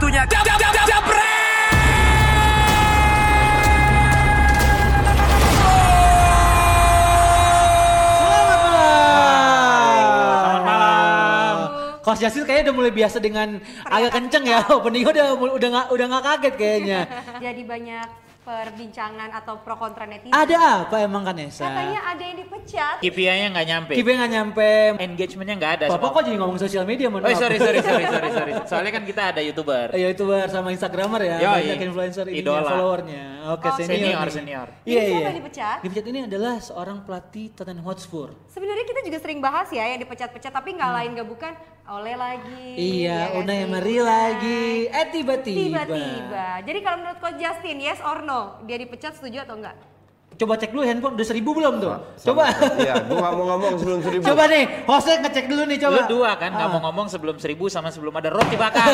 Waktunya jab, jab, jab, jabret! Selamat malam. Selamat malam. Kayaknya udah mulai biasa dengan agak kenceng ya. Opening udah udah nggak udah nggak kaget kayaknya. Jadi banyak perbincangan atau pro kontra netizen. Ada apa emang Kanesa? Katanya ada yang dipecat. KPI-nya nggak nyampe. Kipe nggak nyampe. Engagementnya nggak ada. Bapak kok jadi ngomong sosial media mohon Oh sorry sorry sorry sorry sorry. Soalnya kan kita ada youtuber. Ya youtuber sama instagramer ya, Yoi. banyak influencer ini followernya. Oke Oh, senior. senior, senior. Iya Ini iya. siapa yang dipecat? Dipecat ini adalah seorang pelatih Tottenham Hotspur. Sebenarnya kita juga sering bahas ya yang dipecat-pecat tapi nggak lain gak bukan oleh lagi. Iya, ya kan Unai sih? Emery lagi. Eh tiba-tiba. Tiba-tiba. Jadi kalau menurut Coach Justin, yes or no? Dia dipecat setuju atau enggak? Coba cek dulu handphone udah seribu belum tuh? Coba. Iya, gua nggak mau ngomong sebelum seribu. Coba nih, hostnya ngecek dulu nih coba. Lu dua kan nggak Ah. mau ngomong sebelum seribu sama sebelum ada roti bakar.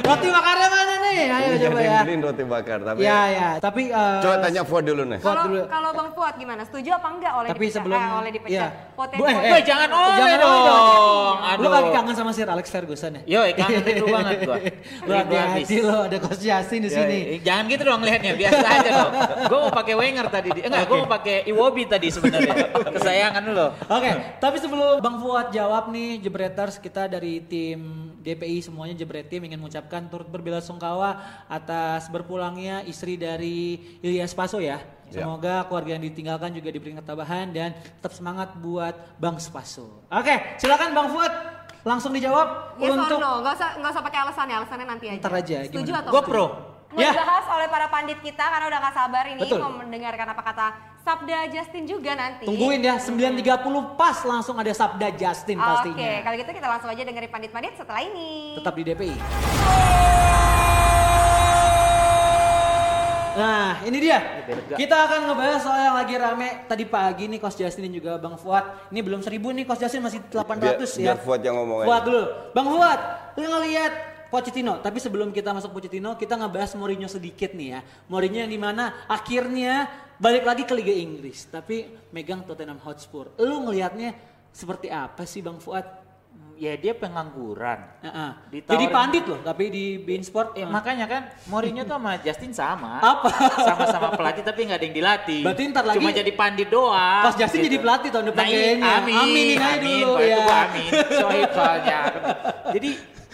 Roti bakarnya mana nih? Ayo Ini coba ya. beliin roti bakar, tapi Ya ya, tapi eh, coba tanya Fuad dulu nih. Kalau dulu. kalau Bang Fuad gimana? Setuju apa enggak oleh Tapi dipecat? sebelum eh, oleh dipecat? iya. Potensi eh, Woi, jangan oleh Jangan dong. Lu Aduh. lagi kangen sama Sir Alex Ferguson ya? Yo, kangen rindu banget gua. Lu hati-hati lo ada Coach Justin di sini. eh, Jangan gitu dong lihatnya, biasa aja dong. Gue mau pakai Wenger tadi, di- enggak, gue mau pakai Iwobi tadi sebenarnya. Kesayangan lo. Oke, tapi sebelum Bang Fuad jawab nih Jebreters kita dari tim DPI semuanya Jebret tim ingin mengucapkan turut berbelasungkawa atas berpulangnya istri dari Ilyas Paso ya. Ya. Semoga keluarga yang ditinggalkan juga diberi ketabahan dan tetap semangat buat Bang Spaso. Oke, silakan Bang Fuad langsung dijawab Yes untuk or no? Gak usah, nggak usah pakai alasan ya, alasannya nanti aja. Ntar aja, Setuju gimana? atau Gue enggak? pro. Mau Ya. dibahas oleh para pandit kita karena udah gak sabar ini Betul. mau mendengarkan apa kata Sabda Justin juga nanti. tungguin ya 9.30 pas langsung ada Sabda Justin Oke, pastinya. kalau gitu kita langsung aja dengerin pandit-pandit setelah ini. tetap di DPI. Nah, ini dia. Kita akan ngebahas soal yang lagi rame tadi pagi nih Coach Justin dan juga Bang Fuad. Ini belum 1000 nih Coach Justin masih 800 Biar- ya. biar Fuad yang ngomong. Fuad dulu. Bang Fuad, lu ngelihat Pochettino, tapi sebelum kita masuk Pochettino, kita ngebahas Mourinho sedikit nih ya. Mourinho yang di mana akhirnya balik lagi ke Liga Inggris, tapi megang Tottenham Hotspur. Lu ngelihatnya seperti apa sih Bang Fuad? Ya dia pengangguran. Heeh. Ditawarin- Jadi pandit loh, tapi di Bein Sport. Ya, eh, makanya kan Mourinho tuh sama Justin sama. Apa? Sama-sama pelatih tapi nggak ada yang dilatih. Berarti ntar lagi- Cuma jadi pandit doang. Coach Justin jadi pelatih tahun depan Nah, kayaknya. Amin. Aminin aja amin, dulu, Pak, itu ya. gua amin. Soalnya. jadi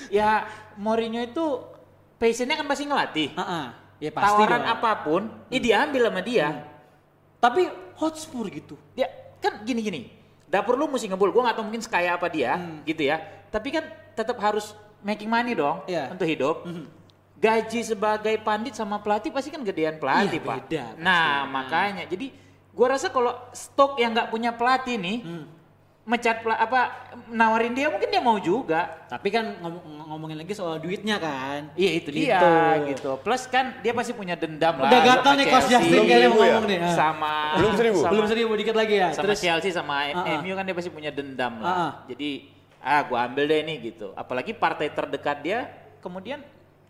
ya Mourinho itu passionnya kan pasti ngelatih. Heeh. Ya pasti Tawaran dong. apa pun, ya diambil sama dia. Tapi Hotspur gitu. Ya kan gini-gini. Dapur lu mesti ngebul. Gua nggak tahu mungkin sekaya apa dia, Hmm. gitu ya. Tapi kan tetap harus making money dong Iya. untuk hidup. Gaji sebagai pandit sama pelatih pasti kan gedean pelatih, Iya, Pak. beda pasti. Nah, makanya jadi gua rasa kalau stok yang nggak punya pelatih nih, Hmm. Mecat apa nawarin dia mungkin dia mau juga. Tapi kan ngom- ngomongin lagi soal duitnya kan. Iya itu dia Gitu. gitu. Plus kan dia pasti punya dendam lah. Udah gatal nih Chelsea, Justin kayaknya mau ya? ngomong nih. Ah. Sama Belum seribu? sama- Belum seribu dikit lagi ya. sama Terus Chelsea sama Ah, ah. MU kan dia pasti punya dendam lah. Ah, ah. Jadi ah gua ambil deh nih gitu. Apalagi partai terdekat dia kemudian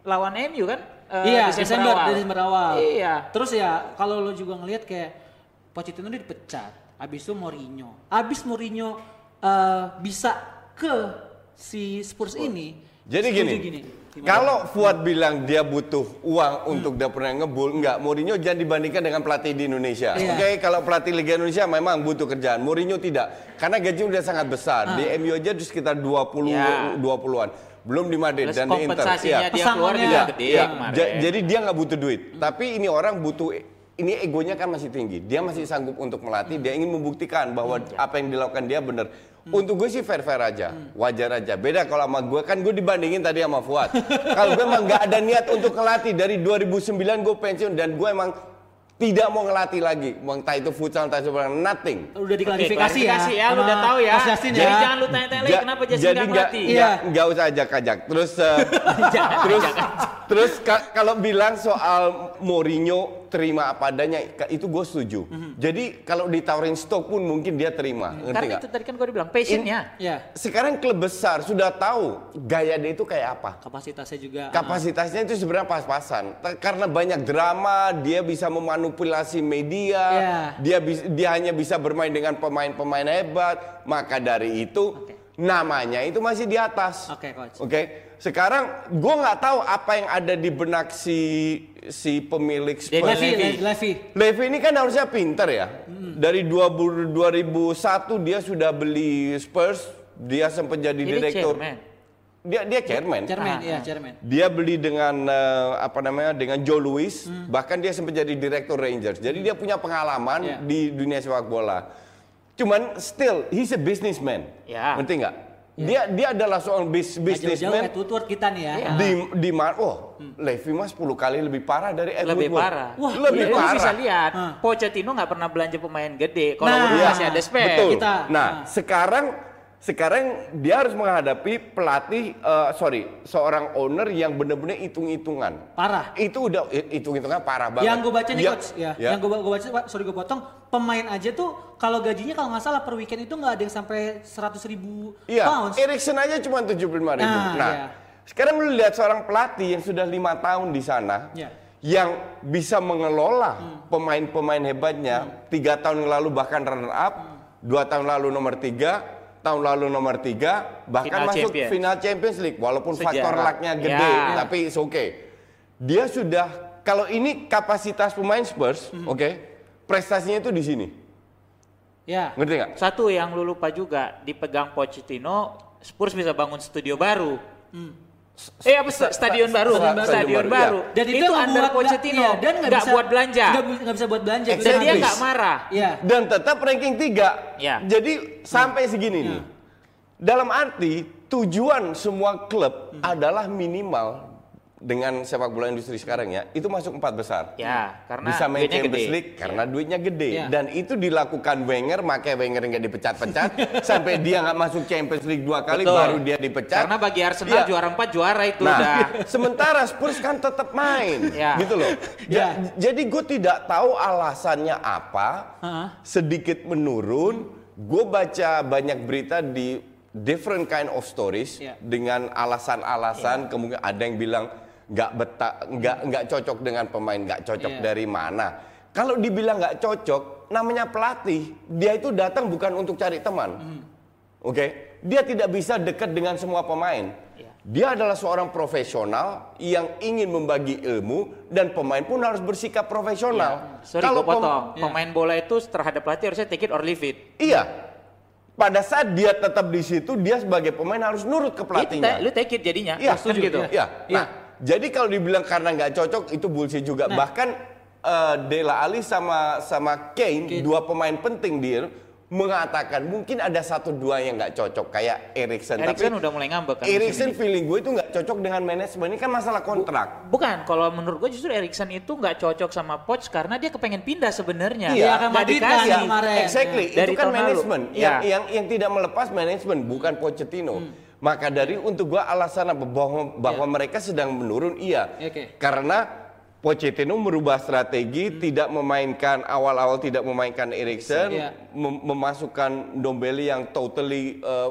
lawan MU kan eh, iya, Desember, awal. Desember awal. Iya. Terus ya kalau lo juga ngelihat kayak Pochettino dia dipecat. Habis itu Mourinho. Habis Mourinho eh, bisa ke si Spurs ini. Jadi gini, Gimana? kalau Fuad bilang dia butuh uang untuk dapurnya ngebul, enggak. Mourinho jangan dibandingkan dengan pelatih di Indonesia. Iya. Oke, kalau pelatih Liga Indonesia memang butuh kerjaan. Mourinho tidak, karena gaji udah sangat besar. Di MU aja sekitar 20 Ya. 20-an. Belum di Madrid Plus dan di Inter. kompensasinya Iya. dia keluar juga Iya, gede kemarin. ja- jadi dia nggak butuh duit. Tapi ini orang butuh ini egonya kan masih tinggi. Dia masih sanggup untuk melatih. Dia ingin membuktikan bahwa apa yang dilakukan dia benar. Untuk gue sih fair-fair aja, wajar aja. Beda kalau sama gue kan gue dibandingin tadi sama Fuad. kalau gue emang nggak ada niat untuk ngelatih dari 2009 gue pensiun dan gue emang tidak mau ngelatih lagi. Mau entah itu futsal, entah itu nothing. udah diklarifikasi ya. klarifikasi ya, lu udah tahu ya. Justin Jadi ya. jangan lu tanya-tanya lagi Ja- kenapa Justin jadi nggak nggak melatih. Iya. nggak nggak usah ajak-ajak. Terus eh, terus terus ka- kalau bilang soal Mourinho terima apa adanya itu gue setuju. Jadi kalau ditawarin stok pun mungkin dia terima, ngerti Karena nggak? itu tadi kan gue bilang passionnya. Ya, Sekarang klub besar sudah tahu gaya dia itu kayak apa. kapasitasnya juga. Kapasitasnya itu sebenarnya pas-pasan. Karena banyak drama, dia bisa memanipulasi media, Iya. dia dia hanya bisa bermain dengan pemain-pemain hebat. Maka dari itu namanya itu masih di atas. Oke, coach. Oke, sekarang gue nggak tahu apa yang ada di benak si si pemilik Spurs. Daniel Levy, Levy. Le- Levy. Levy ini kan harusnya pinter ya. Dari 2000 2001 dia sudah beli Spurs, dia sempat jadi Ini direktur. chairman. Dia dia chairman. Chairman, Ah, iya, ah. chairman. Dia beli dengan eh, apa namanya dengan Joe Louis, bahkan dia sempat jadi direktur Rangers. Jadi dia punya pengalaman Iya. di dunia sepak bola. Cuman still he's a businessman. Ya. Ngerti nggak? Dia dia adalah seorang bis, businessman Ed Woodward kita nih ya. Iya. di di mana oh Levy mas 10 kali lebih parah dari Ed lebih Woodward. parah. Wah, lebih Lu parah. bisa lihat, Hah. Pochettino nggak pernah belanja pemain gede. Kalau Nah, Iya, masih ada spare. Betul. Kita- nah, nah. sekarang sekarang dia harus menghadapi pelatih eh, sorry, seorang owner yang benar-benar hitung-hitungan. Parah. Itu udah hi- hitung-hitungan parah banget. Yang gue baca nih Dia- coach, ya. ya. Yang gue baca, sorry gue potong, pemain aja tuh kalau gajinya kalau nggak salah per weekend itu nggak ada yang sampai 100 ribu Iya, pounds. Erikson aja cuma 75 ribu. Nah, Nah, iya. sekarang lu lihat seorang pelatih yang sudah lima tahun di sana, Iya. yang bisa mengelola pemain-pemain hebatnya, tiga tahun yang lalu bahkan runner up, dua tahun lalu nomor tiga, tahun lalu nomor tiga, bahkan Final masuk Champions. final Champions League, walaupun Sejarah. faktor lucknya gede, Ya. tapi it's okay. Dia sudah, kalau ini kapasitas pemain Spurs, oke, prestasinya itu di sini, Ya. ngerti nggak? Satu yang lu lupa juga, dipegang Pochettino, Spurs bisa bangun studio baru. Eh apa sta- stadion baru, stadion baru, stadion iya. baru. Dan itu, itu under buat Pochettino, iya, dan nggak bisa buat belanja. Nggak, bisa buat belanja. Exactly. Dan benar. dia nggak marah. Iya. dan tetap ranking 3. Ya. Jadi sampai segini nih. Dalam arti tujuan semua klub adalah minimal dengan sepak bola industri sekarang ya, itu masuk empat besar. Ya, karena bisa main Champions gede. League karena duitnya gede Ya. dan itu dilakukan Wenger makanya Wenger nggak dipecat-pecat sampai dia nggak masuk Champions League dua kali Betul. baru dia dipecat Karena bagi Arsenal Iya. juara 4 juara itu Nah, udah. sementara Spurs kan tetap main, Ya. gitu loh. Ya. Ja- Jadi gue tidak tahu alasannya apa, Heeh. sedikit menurun. Gue baca banyak berita di different kind of stories Ya. dengan alasan-alasan. Kemungkinan ada yang bilang nggak betah, nggak nggak cocok dengan pemain, nggak cocok Ya. dari mana. Kalau dibilang nggak cocok, namanya pelatih, dia itu datang bukan untuk cari teman. Hmm. Oke, dia tidak bisa dekat dengan semua pemain. Iya. Dia adalah seorang profesional yang ingin membagi ilmu dan pemain pun harus bersikap profesional. Sorry, Kalau gue pem- potong. Ya. Pemain bola itu terhadap pelatih harusnya take it or leave it. Iya. Pada saat dia tetap di situ, dia sebagai pemain harus nurut ke pelatihnya. lu take it jadinya. Iya, setuju. gitu. Iya. Iya. Nah, jadi kalau dibilang karena nggak cocok itu bullshit juga. Nah. Bahkan eh, Dela Ali sama sama Kane, Kane. dua pemain penting dia mengatakan mungkin ada satu dua yang nggak cocok kayak Erikson. Erikson Tapi udah mulai ngambek kan. Erikson feeling gue itu nggak cocok dengan manajemen. Ini kan masalah kontrak. Bukan, kalau menurut gue justru Erikson itu nggak cocok sama Poch karena dia kepengen pindah sebenarnya. Iya, akan Nggak Madrid kan dikasih. ya kemarin. Exactly, Ya. Dari itu kan tahun lalu. manajemen yang, Iya. yang yang tidak melepas manajemen bukan Pochettino. Maka dari untuk gua alasan apa bahwa bahwa mereka sedang menurun iya. Oke. Karena Pochettino merubah strategi, tidak memainkan awal-awal tidak memainkan Erikson, Iya. mem- memasukkan Dombele yang totally eh,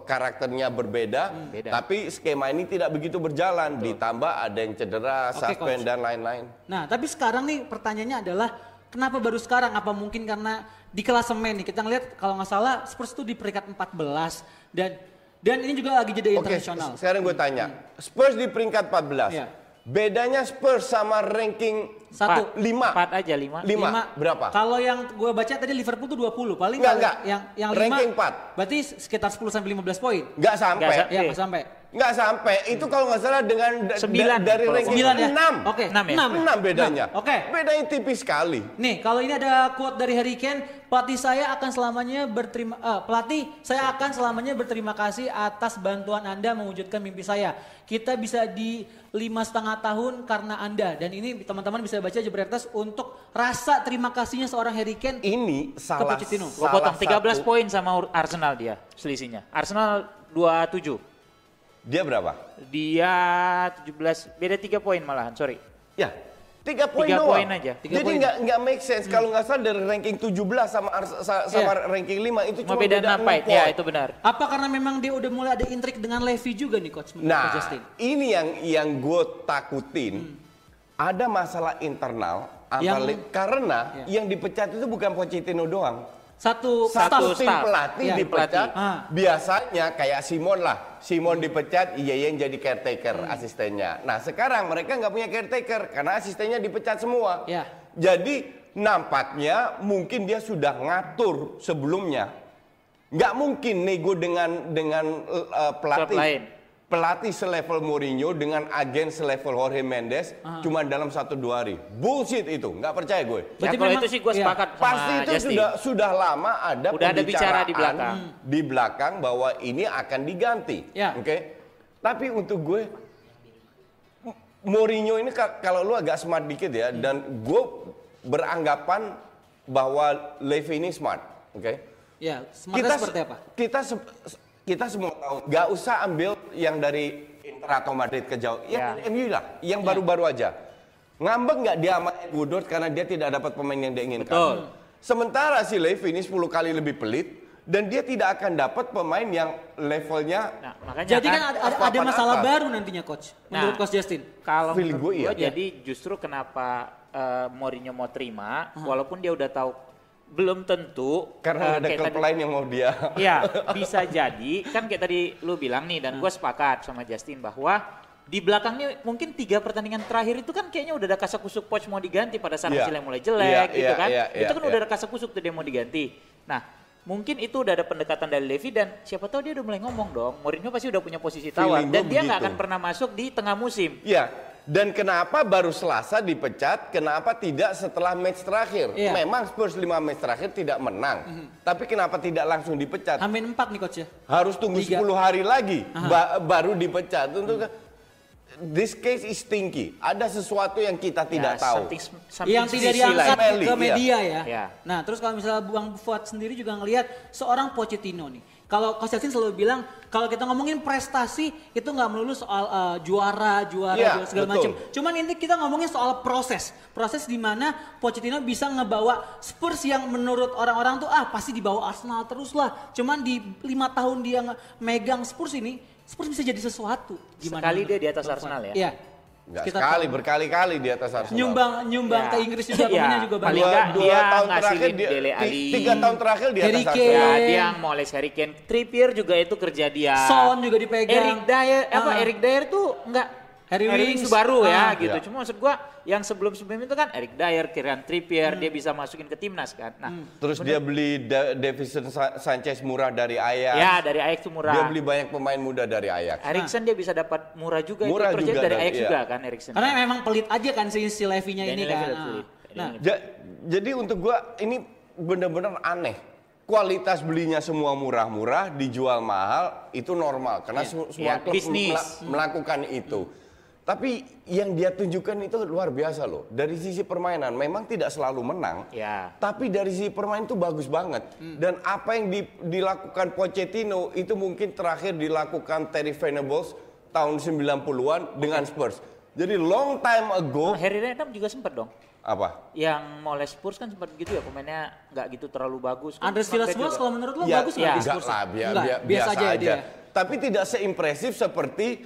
karakternya berbeda, Beda. tapi skema ini tidak begitu berjalan. Ditambah ada yang cedera, Oke, suspend Coach. dan lain-lain. Nah, tapi sekarang nih pertanyaannya adalah kenapa baru sekarang? Apa mungkin karena di klasemen nih kita ngelihat kalau nggak salah Spurs tuh di peringkat 14 dan dan ini juga lagi jeda Oke, internasional. sekarang gue tanya. Spurs di peringkat 14. Iya. Bedanya Spurs sama ranking Satu. Lima. Empat aja lima. Lima. Berapa? Kalau yang gue baca tadi Liverpool tuh 20, paling Enggak, enggak. yang yang Ranking 5 empat. berarti sekitar 10 sampai 15 poin. Nggak sampai. Nggak sa- Ya, Oke. nggak sampai. Nggak sampai. Itu kalau nggak salah dengan da- Sembilan da- dari ranking Sembilan ya? enam. Oke, Enam ya? enam. Enam bedanya. Enam. Oke. Bedanya tipis sekali. Nih, kalau ini ada quote dari Harry Kane, pelatih saya akan selamanya berterima eh, pelatih saya akan selamanya berterima kasih atas bantuan Anda mewujudkan mimpi saya. Kita bisa di lima setengah tahun karena Anda dan ini teman-teman bisa baca Jebretas untuk rasa terima kasihnya seorang Harry Kane. Ini salah, Pochettino. Gue salah potong 13 satu- poin sama Arsenal dia selisihnya. Arsenal 27. Dia berapa? Dia 17, beda 3 poin malahan, sorry. Ya, tiga poin Tiga doang. poin aja. Tiga Jadi nggak nggak make sense kalau nggak salah dari ranking 17 sama sama ranking 5 itu Cuma cuma beda 6 poin. Ya, poin. itu benar. Apa karena memang dia udah mulai ada intrik dengan Levy juga nih coach menurut Nah, Justin? ini yang yang gue takutin. Ada masalah internal Yang- karena Ya. yang dipecat itu bukan Pochettino doang. Satu, Satu staff. tim pelatih Iya, dipecat. pelatih. Ah. Biasanya kayak Simon lah. Simon dipecat, iya yang jadi caretaker asistennya. Nah sekarang mereka nggak punya caretaker karena asistennya dipecat semua. Iya. Jadi nampaknya mungkin dia sudah ngatur sebelumnya. Nggak mungkin nego dengan dengan uh, pelatih. Klub lain. Pelatih selevel Mourinho dengan agen selevel Jorge Mendes cuma dalam satu dua hari. Bullshit itu, nggak percaya gue. Ya kalau memang- itu sih gue iya. sepakat sama Pasti itu Justin. sudah sudah lama ada Udah ada bicara di belakang. di belakang bahwa ini akan diganti. Ya. Oke. Tapi untuk gue Mourinho ini ka- kalau lu agak smart dikit ya dan gue beranggapan bahwa Levy ini smart, oke? Ya, smartnya seperti apa? Kita se- kita semua tahu, nggak usah ambil yang dari Inter atau Madrid ke jauh, yang Ya. MU lah, yang baru-baru aja. Ngambek nggak dia sama Ed Woodward karena dia tidak dapat pemain yang dia inginkan. Betul. Sementara si Levy ini 10 kali lebih pelit dan dia tidak akan dapat pemain yang levelnya Nah, makanya Jadi kan ada, ada, ada apa-apaan masalah apa. baru nantinya coach. Menurut Nah. coach Justin. Kalau Feeling menurut gue iya. gue, jadi justru kenapa eh, Mourinho mau terima, walaupun dia udah tahu belum tentu karena eh, ada klub tadi- lain yang mau dia. Iya, bisa jadi kan kayak tadi lu bilang nih dan gue sepakat sama Justin bahwa di belakangnya mungkin tiga pertandingan terakhir itu kan kayaknya udah ada kasak kusuk coach mau diganti pada saat Iya. hasilnya mulai jelek Iya, gitu iya, kan. iya, itu iya, kan iya. udah ada kasak kusuk tuh dia mau diganti. Nah, mungkin itu udah ada pendekatan dari Levy dan siapa tahu dia udah mulai ngomong dong. Mourinho pasti udah punya posisi tawar Feeling dan dia nggak akan pernah masuk di tengah musim. Iya. Dan kenapa baru Selasa dipecat? Kenapa tidak setelah match terakhir? Iya. Memang Spurs 5 match terakhir tidak menang. Tapi kenapa tidak langsung dipecat? Hamin 4 nih coach ya. Harus tunggu Tiga. 10 hari lagi ba- baru dipecat. Untuk this case is stinky. Ada sesuatu yang kita tidak Ya, tahu. something- something yang tidak diangkat ke iya. media ya. Iya. Nah, terus kalau misalnya Bang Fuad sendiri juga ngelihat seorang Pochettino nih. Kalau Coach Justin selalu bilang kalau kita ngomongin prestasi itu nggak melulu soal uh, juara, juara, Iya, juara segala macam. Cuman ini kita ngomongin soal proses. Proses di mana Pochettino bisa ngebawa Spurs yang menurut orang-orang tuh ah pasti di bawah Arsenal terus lah. Cuman di lima tahun dia nge- megang Spurs ini, Spurs bisa jadi sesuatu. Gimana? Sekali menurut dia di atas Arsenal ya? Iya. Nggak Kita sekali, tahu. berkali-kali di atas Arsenal. nyumbang nyumbang Ya. ke Inggris juga Iya, pemainnya juga banyak. nggak dia tahun terakhir dia, Dele Alli. tiga tahun terakhir di Harry atas Kane. Arsenal. Ya, dia yang moles Harry Kane. Trippier juga itu kerja dia. Son juga dipegang. Eric Dyer, apa Ah. Eric Dyer tuh enggak Harry Winks. baru ya Ah. gitu. Iya. Cuma maksud gua yang sebelum-sebelum itu kan Eric Dyer, Kieran Trippier, dia bisa masukin ke timnas kan. Nah, Terus dia beli Da- Davison Sa- Sanchez murah dari Ajax. ya dari Ajax tuh murah. Dia beli banyak pemain muda dari Ajax. Erikson dia bisa dapat murah juga Murah itu juga dari Ajax iya. juga kan Erikson. Karena memang pelit aja kan si, si Levinya ini kan. Ah. Nah, Ja- jadi untuk gua ini benar-benar aneh. Kualitas belinya semua murah-murah, dijual mahal, itu normal karena Iya. se- semua Iya, klub bisnis. mela- melakukan itu. Tapi yang dia tunjukkan itu luar biasa loh. Dari sisi permainan memang tidak selalu menang. Ya. Tapi dari sisi permainan itu bagus banget. Dan apa yang di- dilakukan Pochettino itu mungkin terakhir dilakukan Terry Venables tahun 90-an dengan Spurs. Jadi long time ago Harry Redknapp juga sempat dong. apa? Yang moles Spurs kan sempat gitu ya pemainnya nggak gitu terlalu bagus. Kan Andres Villas-Boas juga. kalau menurut lo Ya, bagus ya. di enggak Spurs? lah, biar- biasa aja ya dia. Tapi tidak seimpresif seperti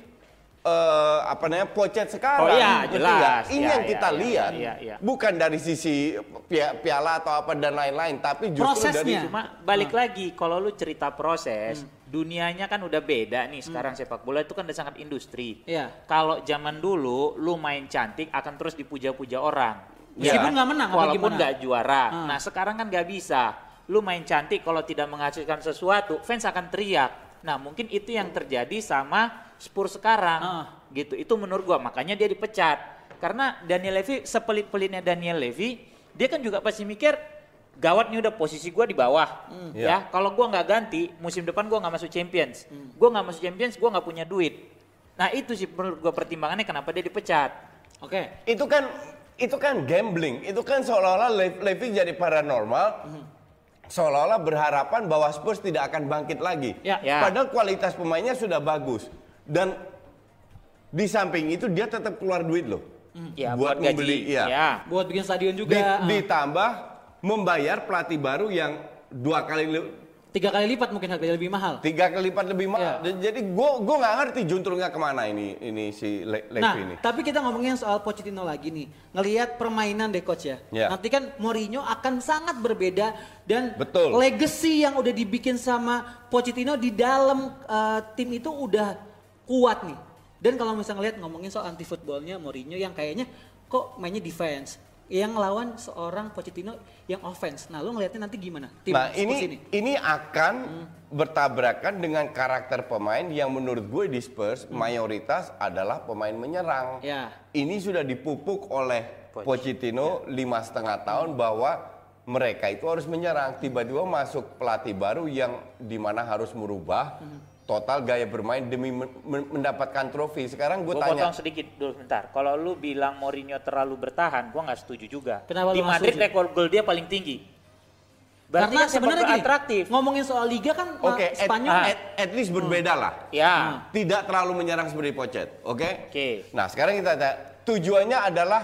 eh, apa namanya Pochet sekarang. Oh iya, jelas. nggak? Ini Ya, yang ya, kita ya, lihat. ya, ya. Bukan dari sisi pia- piala atau apa dan lain-lain, tapi justru dari Prosesnya. Cuma balik lagi kalau lu cerita proses, dunianya kan udah beda nih sekarang sepak bola itu kan udah sangat industri. Iya. Kalau zaman dulu lu main cantik akan terus dipuja-puja orang. Ya Meskipun kan? nggak menang, Walaupun nggak juara. Hmm. Nah sekarang kan nggak bisa. Lu main cantik kalau tidak menghasilkan sesuatu, fans akan teriak. Nah mungkin itu yang terjadi sama Spurs sekarang. Ah. Gitu. Itu menurut gua makanya dia dipecat. Karena Daniel Levy sepelit-pelitnya Daniel Levy, dia kan juga pasti mikir gawat nih udah posisi gua di bawah. Hmm. Iya. Ya, kalau gua nggak ganti, musim depan gua nggak masuk Champions. Gua nggak masuk Champions, gua nggak punya duit. Nah itu sih menurut gua pertimbangannya kenapa dia dipecat. Oke. itu kan itu kan gambling, itu kan seolah-olah Le- Levy jadi paranormal. Seolah-olah berharapan bahwa Spurs tidak akan bangkit lagi. Ya. Ya. Padahal kualitas pemainnya sudah bagus. Dan di samping itu dia tetap keluar duit loh. Ya, Buat buat, membeli, gaji. iya. Ya. Buat bikin stadion Di- juga. ah. ditambah membayar pelatih baru yang dua kali li- Tiga kali lipat mungkin harganya lebih mahal. Tiga kali lipat lebih mahal. Dan Jadi gue gue nggak ngerti juntrungnya ke mana ini ini si Le Levy Nah, ini. tapi kita ngomongin soal Pochettino lagi nih. Ngelihat permainan deh coach ya. Ya. Nanti kan Mourinho akan sangat berbeda dan Betul. legacy yang udah dibikin sama Pochettino di dalam uh, tim itu udah kuat nih. Dan kalau misalnya ngeliat ngomongin soal anti footballnya Mourinho yang kayaknya kok mainnya defense. Yang lawan seorang Pochettino yang offense. Nah, lu ngeliatnya nanti gimana? Tim Nah Spurs ini ini akan bertabrakan dengan karakter pemain yang menurut gue di Spurs mayoritas adalah pemain menyerang. Ya. Ini sudah dipupuk oleh Poch. Pochettino lima setengah tahun bahwa mereka itu harus menyerang. Tiba-tiba masuk pelatih baru yang di mana harus merubah total gaya bermain demi men- men- mendapatkan trofi. Sekarang gue Gue tanya, potong sedikit dulu bentar. Kalau lu bilang Mourinho terlalu bertahan, gue nggak setuju juga. Kenapa Di Madrid rekor gol dia paling tinggi. Berarti Karena kan sebenarnya gini, atraktif. ngomongin soal liga kan oke, uh, at, Spanyol at, at least berbeda lah. Ya. Tidak terlalu menyerang seperti Pochet, oke? Oke. Nah sekarang kita tanya, tujuannya adalah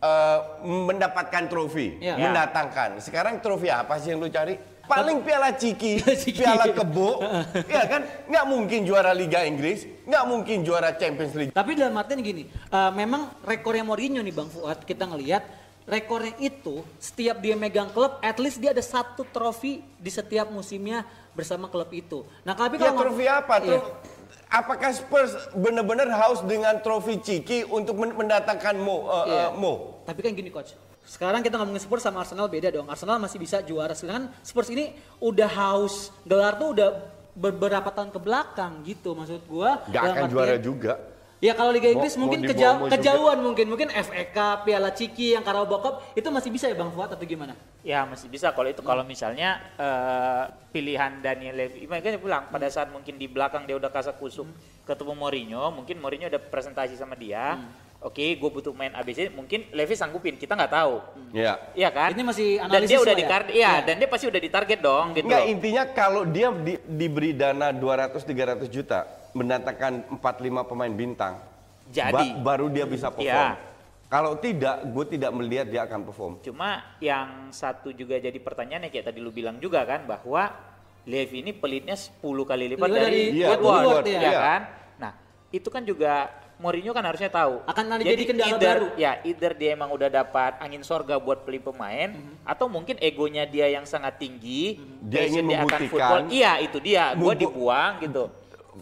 eh, mendapatkan trofi, Ya. mendatangkan. Sekarang trofi apa sih yang lu cari? Paling piala ciki, piala kebo, ya kan? Nggak mungkin juara Liga Inggris, nggak mungkin juara Champions League. Tapi dalam artian gini, eh, memang rekornya Mourinho nih Bang Fuad, kita ngelihat rekornya itu setiap dia megang klub, at least dia ada satu trofi di setiap musimnya bersama klub itu. Nah, tapi Ya kalau trofi apa? Iya. Tro- Apakah Spurs benar-benar haus dengan trofi ciki untuk men- mendatangkan Mo? eh, Iya. eh, Mo? Tapi kan gini coach, sekarang kita ngomongin Spurs sama Arsenal beda dong. Arsenal masih bisa juara, sedangkan Spurs ini udah haus gelar tuh udah beberapa tahun ke belakang gitu maksud gua. Nggak Dalam akan artian- juara juga. Ya kalau Liga Inggris mau mungkin mau juga. kejauhan mungkin mungkin FA Cup, Piala Ciki, yang Carabao Cup itu masih bisa ya Bang Fuad atau gimana? Ya masih bisa kalau itu kalau misalnya eh, pilihan Daniel Levy, makanya bilang pada saat mungkin di belakang dia udah kasak kusuk ketemu Mourinho, mungkin Mourinho udah presentasi sama dia, oke gue butuh main ABC, mungkin Levy sanggupin, kita nggak tahu, Ya. Iya kan? Ini masih dan analisis dia udah lo ya? iya, Iya. dan dia pasti udah ditarget dong gitu. Enggak, loh. intinya kalau dia di- diberi dana 200-300 juta, mendatangkan 4-5 pemain bintang, Jadi. ba- baru dia bisa perform. Iya. Kalau tidak, gue tidak melihat dia akan perform. Cuma yang satu juga jadi pertanyaannya kayak tadi lu bilang juga kan bahwa Levy ini pelitnya 10 kali lipat Lipat dari, dari Iya, Woodward, Woodward, ya. iya. kan? Nah, itu kan juga Mourinho kan harusnya tahu. Akan ada jadi kendala either, baru. Ya, either dia emang udah dapat angin sorga buat beli pemain Mhm. atau mungkin egonya dia yang sangat tinggi, Dia passion ingin akan membuktikan- football. Iya, itu dia. Gua Mubu- dibuang gitu.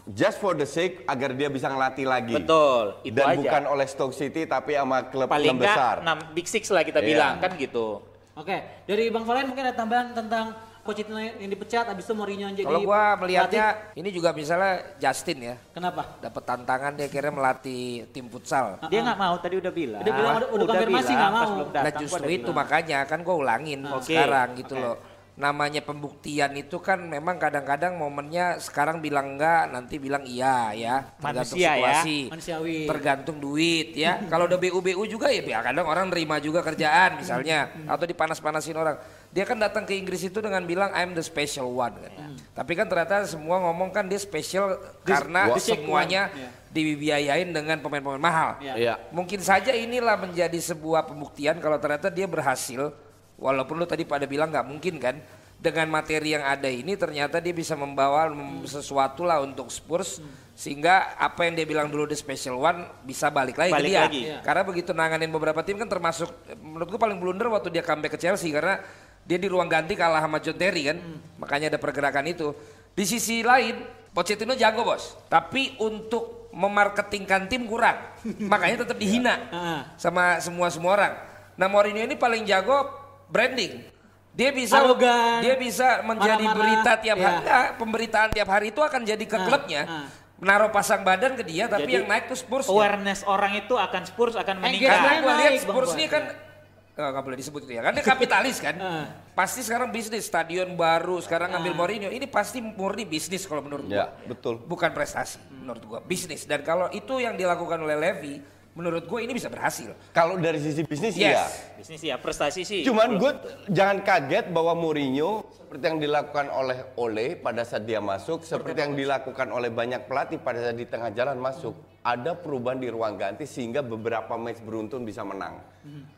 Just for the sake agar dia bisa ngelatih lagi. Betul, itu Dan aja. bukan oleh Stoke City tapi sama klub Paling besar. 6 big six lah kita Iya. bilang kan gitu. Oke, dari Bang Valen mungkin ada tambahan tentang Pochettino yang dipecat, abis itu Mourinho yang jadi Kalau gua melihatnya pelatih. ini juga misalnya Justin ya. kenapa? Dapat tantangan dia kira melatih tim futsal. Dia nggak mau tadi udah bilang. Udah bilang, udah- udah konfirmasi bilang, nggak mau. belum Nah datang, gua justru udah itu bilang. makanya kan gue ulangin Oke, sekarang gitu oke. loh. Namanya pembuktian itu kan memang kadang-kadang momennya sekarang bilang enggak, nanti bilang iya ya. Tergantung Manusia ya, situasi. manusiawi. Tergantung duit ya. Kalau udah BU-BU juga ya ya kadang orang nerima juga kerjaan misalnya atau dipanas-panasin orang. Dia kan datang ke Inggris itu dengan bilang I'm the special one kan. Tapi kan ternyata semua ngomong kan dia special karena Wah. semuanya Iya. dibiayain dengan pemain-pemain mahal. Iya. Iya. Mungkin saja inilah menjadi sebuah pembuktian kalau ternyata dia berhasil, walaupun lu tadi pada bilang nggak mungkin kan, dengan materi yang ada ini ternyata dia bisa membawa mem- sesuatu lah untuk Spurs sehingga apa yang dia bilang dulu the special one bisa balik lagi Balik ke dia. lagi. Karena begitu nanganin beberapa tim kan termasuk menurut gua paling blunder waktu dia comeback ke Chelsea karena dia di ruang ganti kalah sama John Terry kan, makanya ada pergerakan itu. Di sisi lain Pochettino jago bos, tapi untuk memarketingkan tim kurang, makanya tetap dihina Ah. sama semua semua orang. Nah Mourinho ini paling jago branding. Dia bisa Arogan, dia bisa menjadi marah-marah, berita tiap iya. hari. Enggak, pemberitaan tiap hari itu akan jadi ke klubnya. ah. Menaruh pasang badan ke dia tapi Jadi, yang naik tuh Spurs. Awareness orang itu akan Spurs akan Engagement meningkat. Karena gue lihat Spurs ini kan Eh, nggak boleh disebut itu ya. Kan dia kapitalis kan. Ah. pasti sekarang bisnis, stadion baru, sekarang ngambil Mourinho. Ini pasti murni bisnis kalau menurut Ya, gua. betul. Bukan prestasi menurut gua, bisnis. Dan kalau itu yang dilakukan oleh Levy, menurut gua ini bisa berhasil. Kalau dari sisi bisnis Yes. iya. Bisnis ya prestasi sih. Cuman gue jangan kaget bahwa Mourinho seperti yang dilakukan oleh Ole pada saat dia masuk, seperti yang dilakukan oleh banyak pelatih pada saat di tengah jalan masuk, ada perubahan di ruang ganti sehingga beberapa match beruntun bisa menang.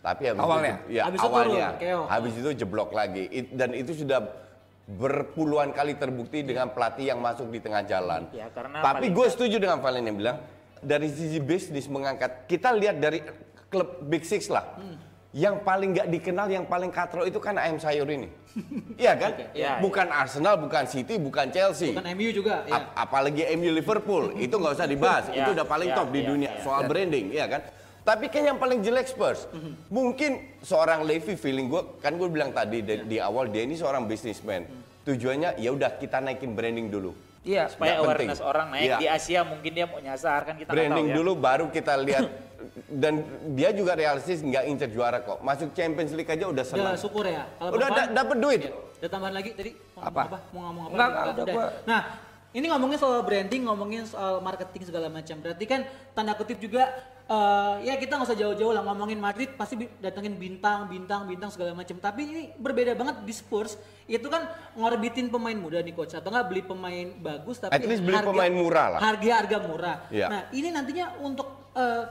Tapi habis Awalnya? itu, ya Habis itu awalnya, turun, keok. habis itu jeblok lagi It- dan itu sudah berpuluhan kali terbukti dengan pelatih yang masuk di tengah jalan. Ya, karena Tapi gue setuju dengan Valen yang bilang dari sisi bisnis mengangkat kita lihat dari klub Big Six lah. Yang paling nggak dikenal, yang paling katro itu kan ayam sayur ini. Iya kan? Iya, bukan Arsenal, bukan City, bukan Chelsea. Bukan MU juga. Ya. Ap- apalagi MU Liverpool itu nggak usah dibahas Ya, itu udah paling ya, top di ya, dunia ya. soal branding ya kan tapi kan yang paling jelek Spurs mungkin seorang Levy feeling gue kan gue bilang tadi di, di awal dia ini seorang businessman tujuannya ya udah kita naikin branding dulu Iya. supaya Nggak penting. awareness orang naik Iya. di Asia mungkin dia mau nyasar kan kita branding tahu ya. dulu baru kita lihat dan dia juga realistis nggak incer juara kok masuk Champions League aja udah Ya senang syukur ya. Kalau udah da- dapet duit ya. Ada tambahan lagi tadi? Mau Apa? ngomong Mau ngomong apa? Enggak, enggak, udah Udah. gua- Nah, ini ngomongin soal branding, ngomongin soal marketing segala macam. Berarti kan tanda kutip juga eh, ya kita nggak usah jauh-jauh lah ngomongin Madrid pasti datengin bintang, bintang, bintang segala macam. Tapi ini berbeda banget di Spurs. Itu kan ngorbitin pemain muda nih coach atau nggak beli pemain bagus tapi At least beli pemain murah lah. Harga harga murah. Iya. Nah, ini nantinya untuk eh,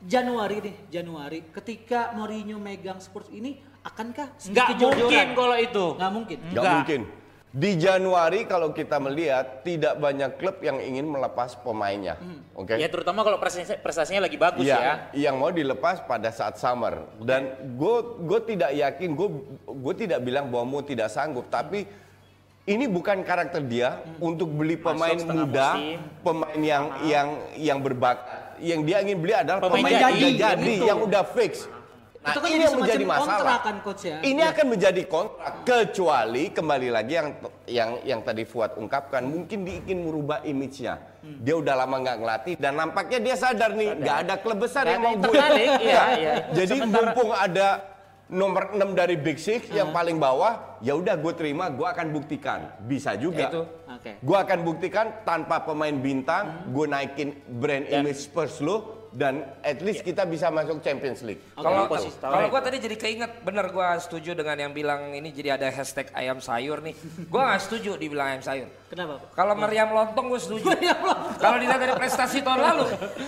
Januari nih, Januari. Ketika Mourinho megang Spurs ini akankah nggak mungkin kalau itu. Nggak mungkin. nggak. Nggak. mungkin. Di Januari kalau kita melihat tidak banyak klub yang ingin melepas pemainnya. Oke? Ya terutama kalau prestasi, prestasinya lagi bagus Iya, ya. yang mau dilepas pada saat summer. Dan gue gue tidak yakin, gue gue tidak bilang bahwa Mo tidak sanggup, tapi ini bukan karakter dia untuk beli pemain muda, musim. pemain yang yang yang berbakat. Yang dia ingin beli adalah Pemain pemain, yang jadi, udah jadi, gitu. yang udah fix. Nah, Itu kan ini yang menjadi masalah. kan, coach ya? Ini Iya. akan menjadi kontrak kecuali kembali lagi yang yang yang tadi Fuad ungkapkan mungkin dia ingin merubah image-nya. Hmm. Dia udah lama nggak ngelatih dan nampaknya dia sadar nih nggak ada klub besar yang mau yang gue. tertarik, iya, iya. Jadi Sementara- mumpung ada nomor 6 dari Big Six Hmm. yang paling bawah, ya udah gue terima, gue akan buktikan. Bisa juga. Itu. Oke. Gue akan buktikan tanpa pemain bintang, Hmm. gue naikin brand Dan- image Spurs lo dan at least kita bisa masuk Champions League. Kalau Oke, posisi tahu. kalau gua tadi jadi keinget bener gua setuju dengan yang bilang ini jadi ada hashtag ayam sayur nih. Gua nggak setuju dibilang ayam sayur. Kenapa? Pak? Kalau meriam lontong gue setuju. Kalau dilihat dari prestasi tahun lalu,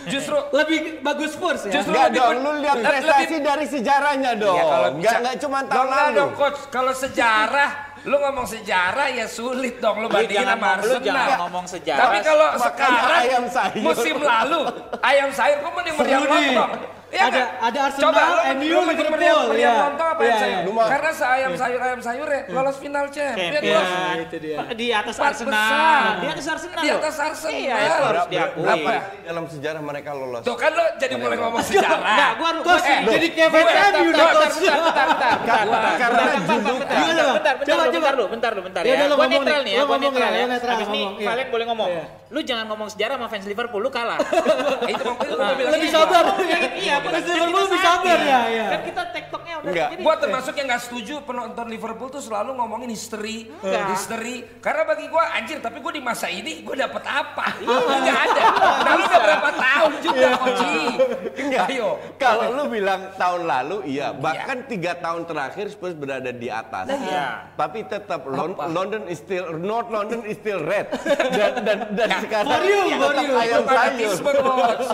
justru Lebih bagus Spurs ya? Justru- Enggak lebih dong, lu lihat lebih- prestasi dari sejarahnya dong. Ya, kalau Enggak bisa- enggak cuma tahun lalu. dong coach, kalau sejarah lu ngomong sejarah ya sulit dong lu Lu bandingin jangan sama ngomong- lu Arsenal. jangan ngomong sejarah. Tapi kalau sekarang ayam sayur. musim lalu ayam sayur kok mending meriam lontong. Iya Ada- kan? ada Arsenal, Coba lu, MU, lu mending Liverpool, meriam iya. lontong apa Iya, ayam sayur? iya. Lu mah- Karena seayam sayur ayam sayur ya lolos final champion Champion. bos. itu dia. di atas Empat Arsenal besar. di atas Arsenal Di atas Arsenal. iya itu harus diakui berapa dalam sejarah mereka lolos? Tuh kan lo jadi mulai ngomong sejarah. Enggak, gua harus eh, jadi gua- Kevin MU bentar, coach. bentar, bentar, bentar, bentar, Karena bentar, bentar, bentar, bentar, lu, coba. bentar lu, bentar lu, bentar Ya ya. udah, lu Gua netral nih. ya, Lu gua netral ya, ya. lu Habis ini iya. kalian boleh ngomong. Iya. Lu jangan ngomong sejarah sama fans Liverpool, lu kalah. Lebih gitu. sabar. Iya. Fans Liverpool lebih sabar ya, ya. Kan kita tektoknya udah Enggak. Gua termasuk yang nggak setuju penonton Liverpool tuh selalu ngomongin history, Enggak. history. Karena bagi gua anjir, tapi gua di masa ini gua dapet apa? Enggak ada. Nah lu udah berapa tahun juga, Koci? Enggak. Ayo. Kalau lu bilang tahun lalu, iya. Bahkan tiga tahun terakhir Spurs berada di atas. Iya. Tapi tetap Lon- London is still North London is still red. Dan dan dan sekarang Morium, tetap Morium. ayam sayur.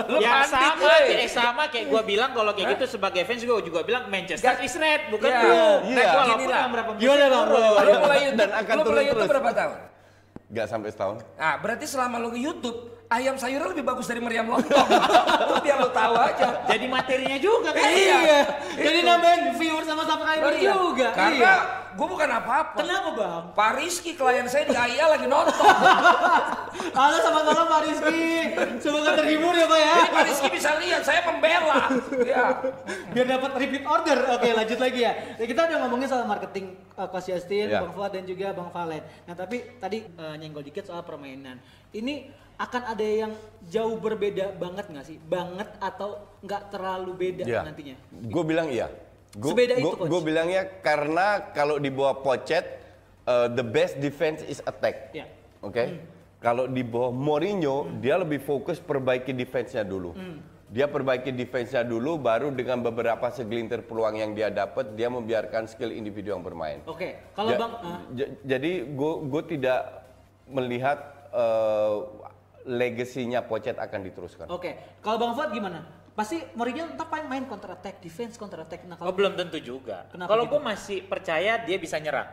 Lu ya sama, woy. eh, sama kayak gua bilang kalau kayak gitu sebagai fans gua juga bilang Manchester is red, bukan Ya. blue. Iya. Nah, walaupun dalam berapa musim Gimana, Bang? Lu mulai YouTube, Dan akan lu mulai turun YouTube terus. berapa tahun? Gak sampai setahun. Nah, berarti selama lu nge-YouTube, ayam sayurnya lebih bagus dari meriam lontong. Itu biar lu tahu aja. Jadi materinya juga kan. Iya. Jadi nambahin viewer sama subscriber Iya. juga. Karena Iya. gua bukan apa-apa. Kenapa, Bang? Pak Rizky klien saya di AIA lagi nonton. Halo sama-sama Pak Rizky. Semoga terhibur ya Pak ya. Jadi Pak Rizky bisa lihat saya membela. Ya. Biar dapat repeat order. Oke lanjut lagi ya. Ya, kita udah ngomongin soal marketing uh, Coach Justin, Ya. Bang Fuad dan juga Bang Valen. Nah tapi tadi uh, nyenggol dikit soal permainan. Ini akan ada yang jauh berbeda banget nggak sih? Banget atau nggak terlalu beda Iya. nantinya? Gue bilang iya. Gue Sebeda itu, Coach? Gue bilangnya karena kalau di bawah Pochet, uh, the best defense is attack. Ya. Oke. Kalau di bawah Mourinho, dia lebih fokus perbaiki defense-nya dulu. Dia perbaiki defense-nya dulu, baru dengan beberapa segelintir peluang yang dia dapat, dia membiarkan skill individu yang bermain. Oke. Kalau Ja- Bang uh, ja- jadi gue tidak melihat uh, legasinya Pochet akan diteruskan. Oke. Kalau Bang Fuad gimana? Pasti Mourinho ntar main main counter attack, defense counter attack. Nah Oh kalau belum tentu juga. Kenapa Kalau gitu? gue masih percaya dia bisa nyerang.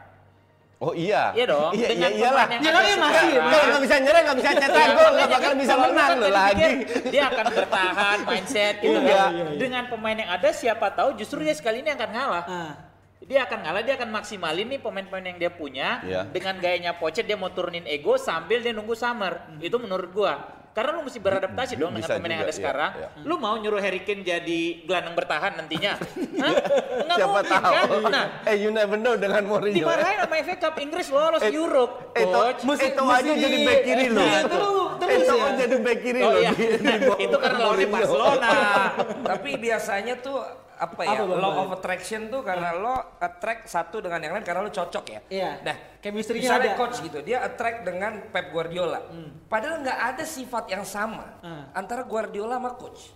Oh iya. Iya dong, Iya, dengan iya, iyalah. pemain yang Ya, ada kan masih. Kalau nggak bisa nyerang, nggak bisa cetak gol, nggak bakal bisa menang kan lo tadi lagi. Dia akan bertahan mindset gitu Iya. kan. Dengan pemain yang ada siapa tahu justru dia sekali ini akan ngalah. Ah. Dia akan ngalah, dia akan maksimalin nih pemain-pemain yang dia punya Iya. dengan gayanya Pochet dia mau turunin ego sambil dia nunggu summer. Itu menurut gua. Karena lu mesti beradaptasi dong dengan pemain yang ada iya, sekarang. iya. Lu mau nyuruh Harry Kane jadi gelandang bertahan nantinya? Hah? Nggak Siapa mungkin, tahu. kan? Nah, Eh, you never know dengan Mourinho. eh. dimarahin sama FA Cup Inggris lolos Eh, Europe. Itu, Coach. itu aja jadi back kiri lo. Nah, itu lu terus Itu ya. jadi back kiri Oh lo. iya, itu lawannya Mourinho. Barcelona. Tapi biasanya tuh apa ya Apa, law of attraction tuh karena lo attract satu dengan yang lain karena lo cocok ya. Iya. Nah, Chemistry-nya misalnya ada. coach gitu, dia attract dengan Pep Guardiola. Padahal nggak ada sifat yang sama Hmm. antara Guardiola sama coach.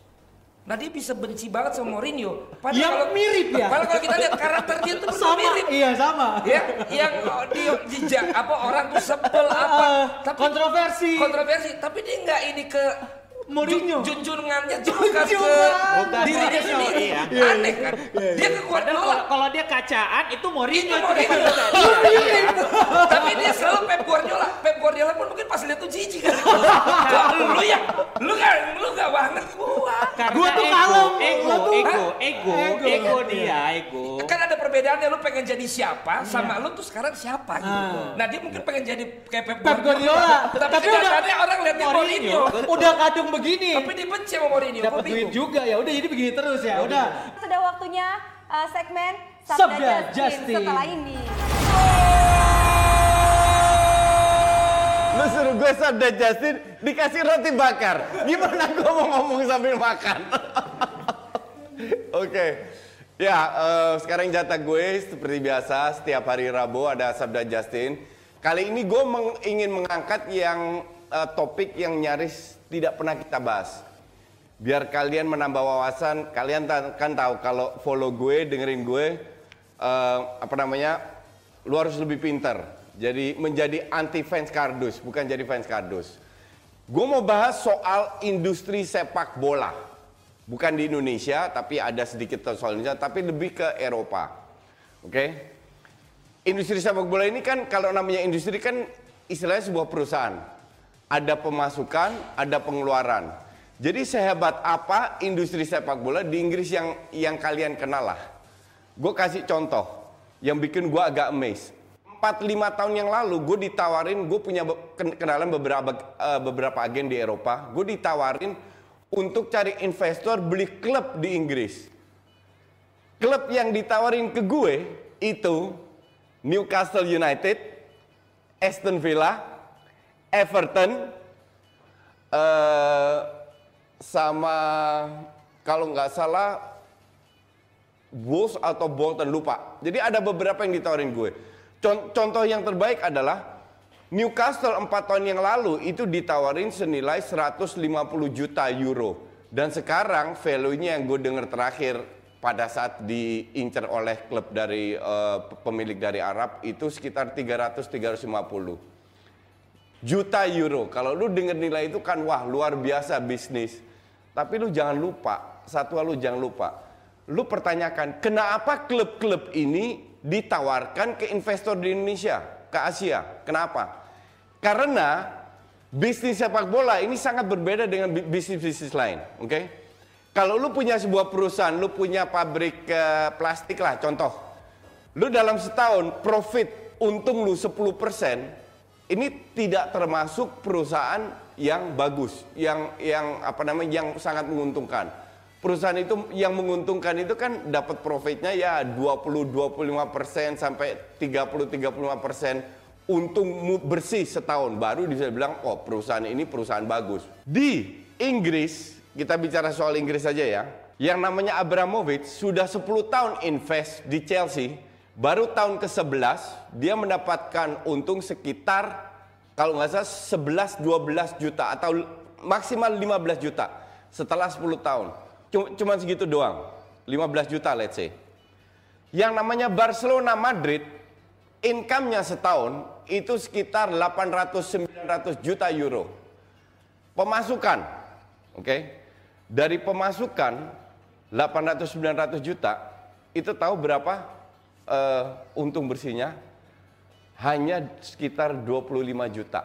Nah dia bisa benci banget sama Mourinho. Yang mirip ya? Padahal kalau kita lihat karakter dia tuh Sama, mirip. iya sama. Ya, yang dia jejak apa orang tuh sebel apa, Ah, tapi kontroversi. kontroversi, tapi dia nggak ini ke Mourinho. Jun- junjungannya julukan ke Junjungan. dirinya Bukan. sendiri. Iya. Aneh kan? Dia ke Padahal Guardiola. kalau, kalau dia kacaan itu Mourinho Itu itu Mourinho. Iya. Tapi dia selalu Pep Guardiola. Pep Guardiola pun mungkin pas lihat tuh jijik kan. lu ya, lu gak, lu gak banget gua. Karena Gua tuh ego, kalem, ego, tuh- ego, ego, Ego. ego dia, ego. Kan ada perbedaannya lu pengen jadi siapa sama lu tuh sekarang siapa gitu. Ah. Nah dia mungkin pengen jadi kayak Pep Guardiola. Tapi, Tapi udah- kenyataannya orang lihatnya Mourinho. Udah kadung begini. Tapi dibenci sama Mourinho. Dapat duit juga ya. Udah jadi begini terus ya. Udah. Sudah waktunya uh, segmen Sabda Sabda, Justin. Justin. Setelah ini. Lu suruh gue sabda Justin dikasih roti bakar. Gimana gue mau ngomong sambil makan? Oke. Ya, eh, sekarang jatah gue seperti biasa setiap hari Rabu ada sabda Justin. Kali ini gue meng- ingin mengangkat yang eh, topik yang nyaris tidak pernah kita bahas. Biar kalian menambah wawasan, kalian kan tahu kalau follow gue, dengerin gue, eh, apa namanya, lu harus lebih pinter. Jadi menjadi anti fans kardus, bukan jadi fans kardus. Gue mau bahas soal industri sepak bola. Bukan di Indonesia, tapi ada sedikit soal Indonesia, tapi lebih ke Eropa. Oke? Industri sepak bola ini kan kalau namanya industri kan istilahnya sebuah perusahaan. Ada pemasukan, ada pengeluaran. Jadi sehebat apa industri sepak bola di Inggris yang yang kalian kenal lah. Gue kasih contoh yang bikin gue agak amazed. 4-5 tahun yang lalu gue ditawarin, gue punya kenalan beberapa eh, beberapa agen di Eropa. Gue ditawarin untuk cari investor beli klub di Inggris. Klub yang ditawarin ke gue itu Newcastle United, Aston Villa, Everton, eh sama kalau nggak salah Wolves atau Bolton lupa. Jadi ada beberapa yang ditawarin gue. Con- Contoh yang terbaik adalah Newcastle 4 tahun yang lalu itu ditawarin senilai 150 juta euro. Dan sekarang value-nya yang gue dengar terakhir pada saat diincar oleh klub dari eh, pemilik dari Arab itu sekitar 300-350 juta euro. Kalau lu denger nilai itu kan wah luar biasa bisnis. Tapi lu jangan lupa, satu lu jangan lupa. Lu pertanyakan, kenapa klub-klub ini ditawarkan ke investor di Indonesia, ke Asia? Kenapa? Karena bisnis sepak bola ini sangat berbeda dengan bi- bisnis-bisnis lain, oke? Kalau lu punya sebuah perusahaan, lu punya pabrik eh, plastik lah, contoh. Lu dalam setahun profit untung lu 10%, ini tidak termasuk perusahaan yang bagus, yang yang apa namanya yang sangat menguntungkan. Perusahaan itu yang menguntungkan itu kan dapat profitnya ya 20 25% sampai 30 35% untung bersih setahun baru bisa bilang oh perusahaan ini perusahaan bagus. Di Inggris, kita bicara soal Inggris saja ya. Yang namanya Abramovich sudah 10 tahun invest di Chelsea, baru tahun ke-11 dia mendapatkan untung sekitar kalau nggak salah 11 12 juta atau maksimal 15 juta setelah 10 tahun. Cuma, segitu doang. 15 juta let's say. Yang namanya Barcelona Madrid income-nya setahun itu sekitar 800-900 juta euro. Pemasukan, oke? Dari pemasukan 800-900 juta, itu tahu berapa eh, untung bersihnya? hanya sekitar 25 juta.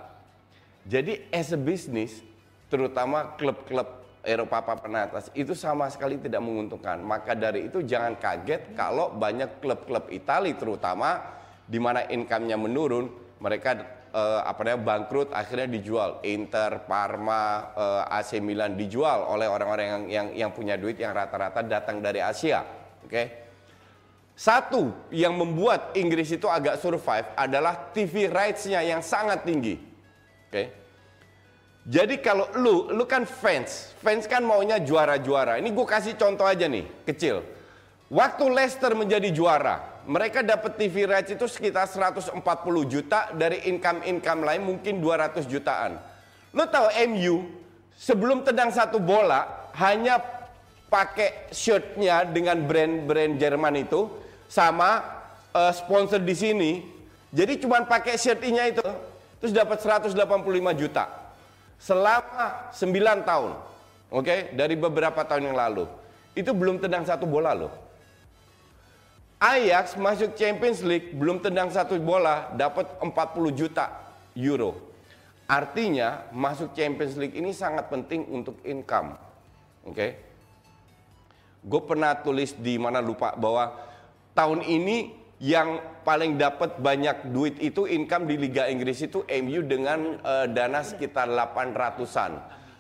Jadi as a business, terutama klub-klub Eropa papan atas itu sama sekali tidak menguntungkan. Maka dari itu jangan kaget kalau banyak klub-klub Italia terutama di mana income-nya menurun, mereka eh, apa namanya bangkrut akhirnya dijual. Inter, Parma, eh, AC Milan dijual oleh orang-orang yang yang yang punya duit yang rata-rata datang dari Asia. Oke. Satu yang membuat Inggris itu agak survive adalah TV rights-nya yang sangat tinggi. Oke. Jadi kalau lu, lu kan fans, fans kan maunya juara-juara. Ini gue kasih contoh aja nih, kecil. Waktu Leicester menjadi juara, mereka dapat TV rights itu sekitar 140 juta dari income-income lain mungkin 200 jutaan. Lu tahu MU sebelum tendang satu bola hanya pakai shirtnya dengan brand-brand Jerman itu sama eh, sponsor di sini. Jadi cuma pakai shirtnya itu terus dapat 185 juta selama 9 tahun. Oke, dari beberapa tahun yang lalu. Itu belum tendang satu bola loh. Ajax masuk Champions League belum tendang satu bola dapat 40 juta euro. Artinya masuk Champions League ini sangat penting untuk income. Oke. Gue pernah tulis di mana lupa bahwa tahun ini yang paling dapat banyak duit itu income di Liga Inggris itu MU dengan eh, dana sekitar 800-an.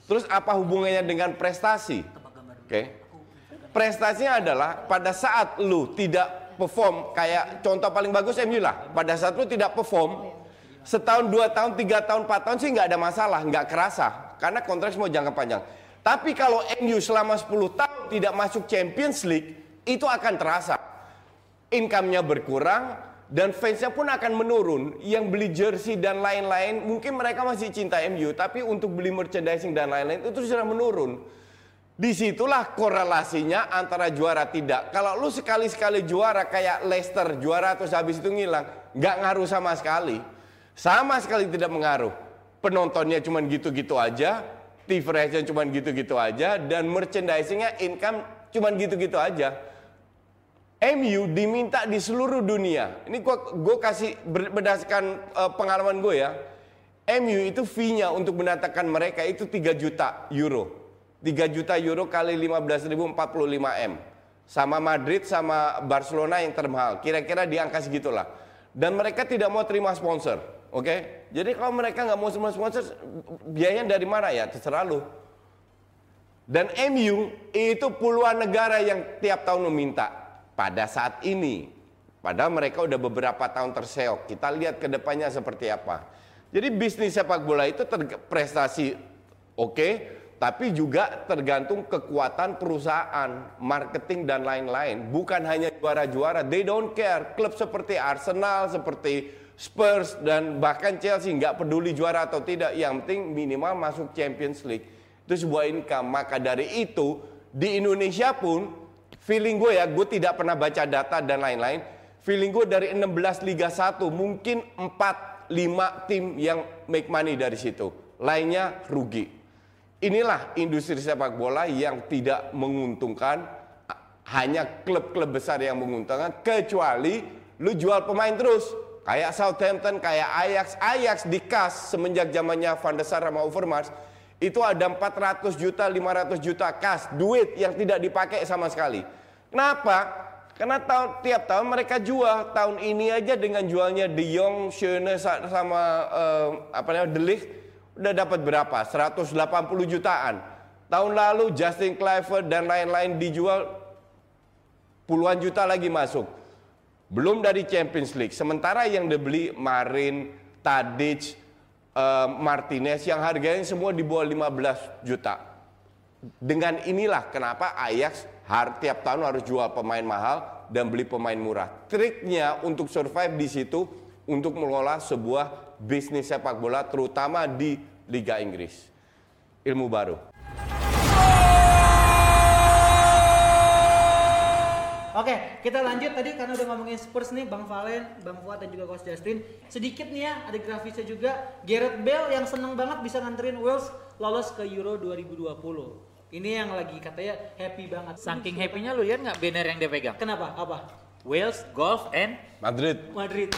Terus apa hubungannya dengan prestasi? Oke. Prestasinya adalah pada saat lu tidak perform kayak contoh paling bagus MU lah. Pada saat lu tidak perform setahun, dua tahun, tiga tahun, empat tahun sih nggak ada masalah, nggak kerasa karena kontrak semua jangka panjang. Tapi kalau MU selama 10 tahun tidak masuk Champions League itu akan terasa income-nya berkurang dan fansnya pun akan menurun. Yang beli jersey dan lain-lain mungkin mereka masih cinta MU, tapi untuk beli merchandising dan lain-lain itu sudah menurun. Di situlah korelasinya antara juara tidak. Kalau lu sekali-sekali juara kayak Leicester juara terus habis itu ngilang, nggak ngaruh sama sekali. Sama sekali tidak mengaruh. Penontonnya cuma gitu-gitu aja, TV cuma gitu-gitu aja, dan merchandisingnya income cuma gitu-gitu aja. MU diminta di seluruh dunia. Ini gua gue kasih ber- berdasarkan eh, pengalaman gue ya. MU itu fee-nya untuk mendatangkan mereka itu 3 juta euro. 3 juta euro kali 15.000 45 M. Sama Madrid sama Barcelona yang termahal. Kira-kira di angka segitulah. Dan mereka tidak mau terima sponsor. Oke? Jadi kalau mereka nggak mau terima sponsor, biayanya dari mana ya? Terserah lu. Dan MU itu puluhan negara yang tiap tahun meminta pada saat ini. Padahal mereka udah beberapa tahun terseok. Kita lihat ke depannya seperti apa. Jadi bisnis sepak bola itu prestasi oke, tapi juga tergantung kekuatan perusahaan, marketing dan lain-lain. Bukan hanya juara-juara, they don't care. Klub seperti Arsenal, seperti Spurs dan bahkan Chelsea nggak peduli juara atau tidak. Yang penting minimal masuk Champions League. Itu sebuah income. Maka dari itu di Indonesia pun feeling gue ya, gue tidak pernah baca data dan lain-lain. Feeling gue dari 16 Liga 1 mungkin 4 5 tim yang make money dari situ. Lainnya rugi. Inilah industri sepak bola yang tidak menguntungkan hanya klub-klub besar yang menguntungkan kecuali lu jual pemain terus. Kayak Southampton, kayak Ajax, Ajax dikas semenjak zamannya Van der Sar sama Overmars itu ada 400 juta, 500 juta kas, duit yang tidak dipakai sama sekali. Kenapa? Karena tahun, tiap tahun mereka jual. Tahun ini aja dengan jualnya De Jong, Schöne sama eh, apa namanya De Ligt udah dapat berapa? 180 jutaan. Tahun lalu Justin Kluivert dan lain-lain dijual puluhan juta lagi masuk. Belum dari Champions League. Sementara yang dibeli Marin, Tadic, eh, Martinez yang harganya semua di bawah 15 juta. Dengan inilah kenapa Ajax har, tiap tahun harus jual pemain mahal dan beli pemain murah. Triknya untuk survive di situ untuk mengelola sebuah bisnis sepak bola terutama di Liga Inggris. Ilmu baru. Oke, kita lanjut tadi karena udah ngomongin Spurs nih, Bang Valen, Bang Fuad dan juga Coach Justin. Sedikit nih ya, ada grafisnya juga. Gareth Bale yang seneng banget bisa nganterin Wales lolos ke Euro 2020. Ini yang lagi katanya happy banget. Saking happy-nya lu lihat nggak banner yang dia pegang? Kenapa? Apa? Wales, golf, and Madrid. Madrid.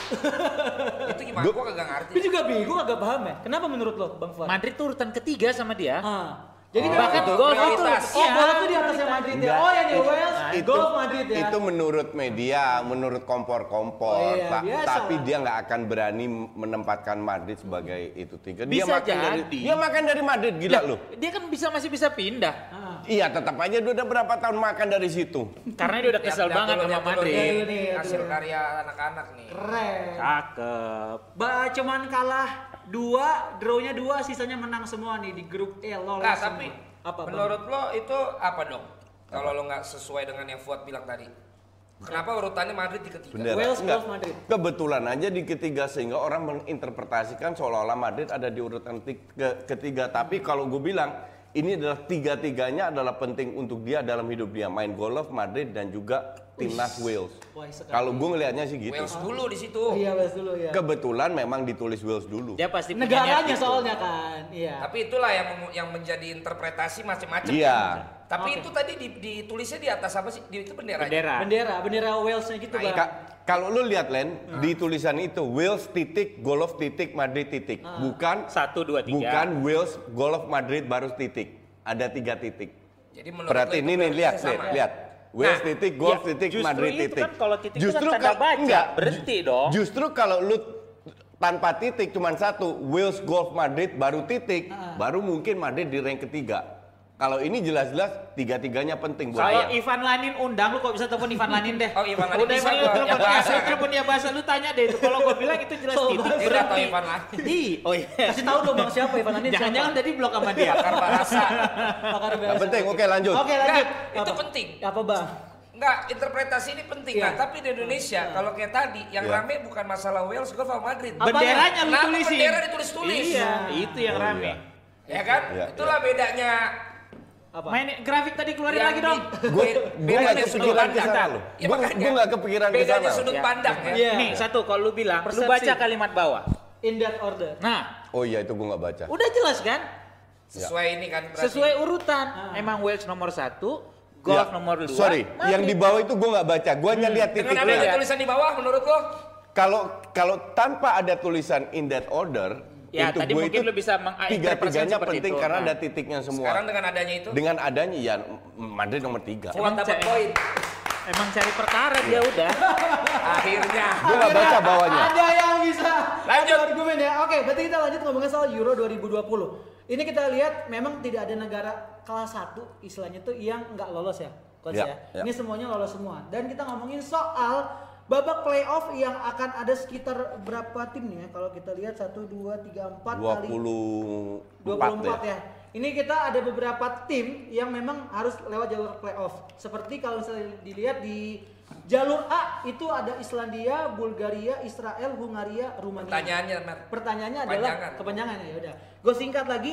Itu gimana? Gua kagak ngerti. Gue juga bingung agak paham ya. Kenapa menurut lo, Bang Fuad? Madrid tuh urutan ketiga sama dia. Ah. Jadi Oh, bahkan itu golf itu, prioritas. oh Iya. golf itu di atasnya Madrid ya. Oh yang di Wales, itu, golf Madrid ya. itu menurut media, menurut kompor-kompor, Oh iya, Ta- biasa tapi lah. dia nggak akan berani menempatkan Madrid sebagai itu tiga. Dia Bisa makan dari jadi. dia makan dari Madrid gila lu. Dia kan bisa masih bisa pindah. Ah. Iya, tetap aja dia udah berapa tahun makan dari situ. Karena dia udah kesel Lihat- banget sama Madrid. Iya, Hasil karya anak-anak nih. Keren. Cakep. Ba cuman kalah dua, drawnya dua, sisanya menang semua nih di grup E lolos. Nah, semua. tapi apa Bang? menurut lo itu apa dong? Kalau lo nggak sesuai dengan yang Fuad bilang tadi. Kenapa urutannya Madrid di ketiga? Bener. Wales, Enggak. Madrid. Kebetulan aja di ketiga sehingga orang menginterpretasikan seolah-olah Madrid ada di urutan ti- ke- ketiga. Tapi kalau gue bilang ini adalah tiga-tiganya adalah penting untuk dia dalam hidup dia. Main golf, Madrid dan juga timnas Wales. Kalau gue ngelihatnya sih gitu. Wales dulu di situ. Iya, Wales dulu ya. Kebetulan memang ditulis Wales dulu. Dia pasti Negaranya gitu. soalnya kan. Iya. Tapi itulah yang yang menjadi interpretasi macam-macam. Iya. Tapi Oke. itu tadi di- ditulisnya di atas apa sih? Di, itu bendera. Bendera. Bendera, bendera Walesnya gitu Nah, Bang. Ka- kalau lu lihat Len, di tulisan itu Wales titik, golf titik, Madrid titik. Bukan Satu, dua, tiga. bukan Wales, golf, Madrid baru titik. Ada tiga titik. Jadi menurut Berarti ini nih lihat, lihat, lihat. Wales Nah, titik, golf ya, titik, justru Madrid itu titik. kan kalau titik itu kan tanda baca, enggak, berhenti dong. Justru kalau lu tanpa titik cuma satu, Wales, golf, Madrid baru titik, baru mungkin Madrid di rank ketiga. Kalau ini jelas-jelas tiga-tiganya penting buat Kalau. Ivan Lanin undang lu kok bisa telepon Ivan Lanin deh. Oh, Ivan Lanin Udah bisa Yang telepon bahasa dia, kan? telepon dia bahasa lu tanya deh itu. Kalau gua bilang itu jelas So, titik berhenti. Ivan Lanin. Ih, oh iya. Kasih tahu dong Bang siapa Ivan Lanin Jangan-jangan tadi blok sama dia. Pakar bahasa. Pakar Nggak bahasa. penting, oke lanjut. Oke lanjut. Nggak, itu Apa? penting. Apa Bang? Enggak, interpretasi ini penting. Iya. Nah, tapi di Indonesia kalau kayak tadi yang Iya. rame bukan masalah Wales, sama Madrid. Benderanya lu tulisin. bendera ditulis-tulis? Iya, itu yang Oh, rame. Ya kan? Iya, Itulah bedanya. Apa? Main grafik tadi keluarin yang lagi dong. Gue gue nggak bedanya sudut kepikiran ke pandang. sana. Ya, Gue gue nggak kepikiran ke Bedanya sana. sudut Ya. pandang ya. Iya. Nih, satu kalau lu bilang, lu Persepsi. baca kalimat bawah. In that order. Nah, Oh iya itu gue nggak baca. udah jelas kan? Sesuai ini kan berarti. Sesuai urutan. Emang Wales nomor satu, golf Ya, nomor dua. Sorry, Madrid. yang di bawah itu gue nggak baca. Gue hanya lihat Dengan titiknya. adanya tulisan di bawah menurut lo? Kalau kalau tanpa ada tulisan in that order, Ya, untuk tadi gue mungkin itu lu bisa tiga-tiganya penting itu. karena Nah. ada titiknya semua. Sekarang dengan adanya itu, Dengan adanya ya Madrid nomor tiga. Emang dapat poin. Emang cari perkara dia udah. Akhirnya. Gue nggak baca bawahnya. Ada yang bisa. Lanjut. Ada argumen ya. Oke, berarti kita lanjut ngomongin soal Euro 2020. Ini kita lihat memang tidak ada negara kelas 1 istilahnya tuh yang nggak lolos ya, coach Ya, ya. ya. Ini semuanya lolos semua. Dan kita ngomongin soal babak playoff yang akan ada sekitar berapa tim nih ya? Kalau kita lihat 1 2 3 4 kali 24 24 ya. ya. Ini kita ada beberapa tim yang memang harus lewat jalur playoff. Seperti kalau misalnya dilihat di jalur A itu ada Islandia, Bulgaria, Israel, Hungaria, Rumania. Pertanyaannya, Mer. Pertanyaannya adalah Kepanjangan. kepanjangan ya udah. Gue singkat lagi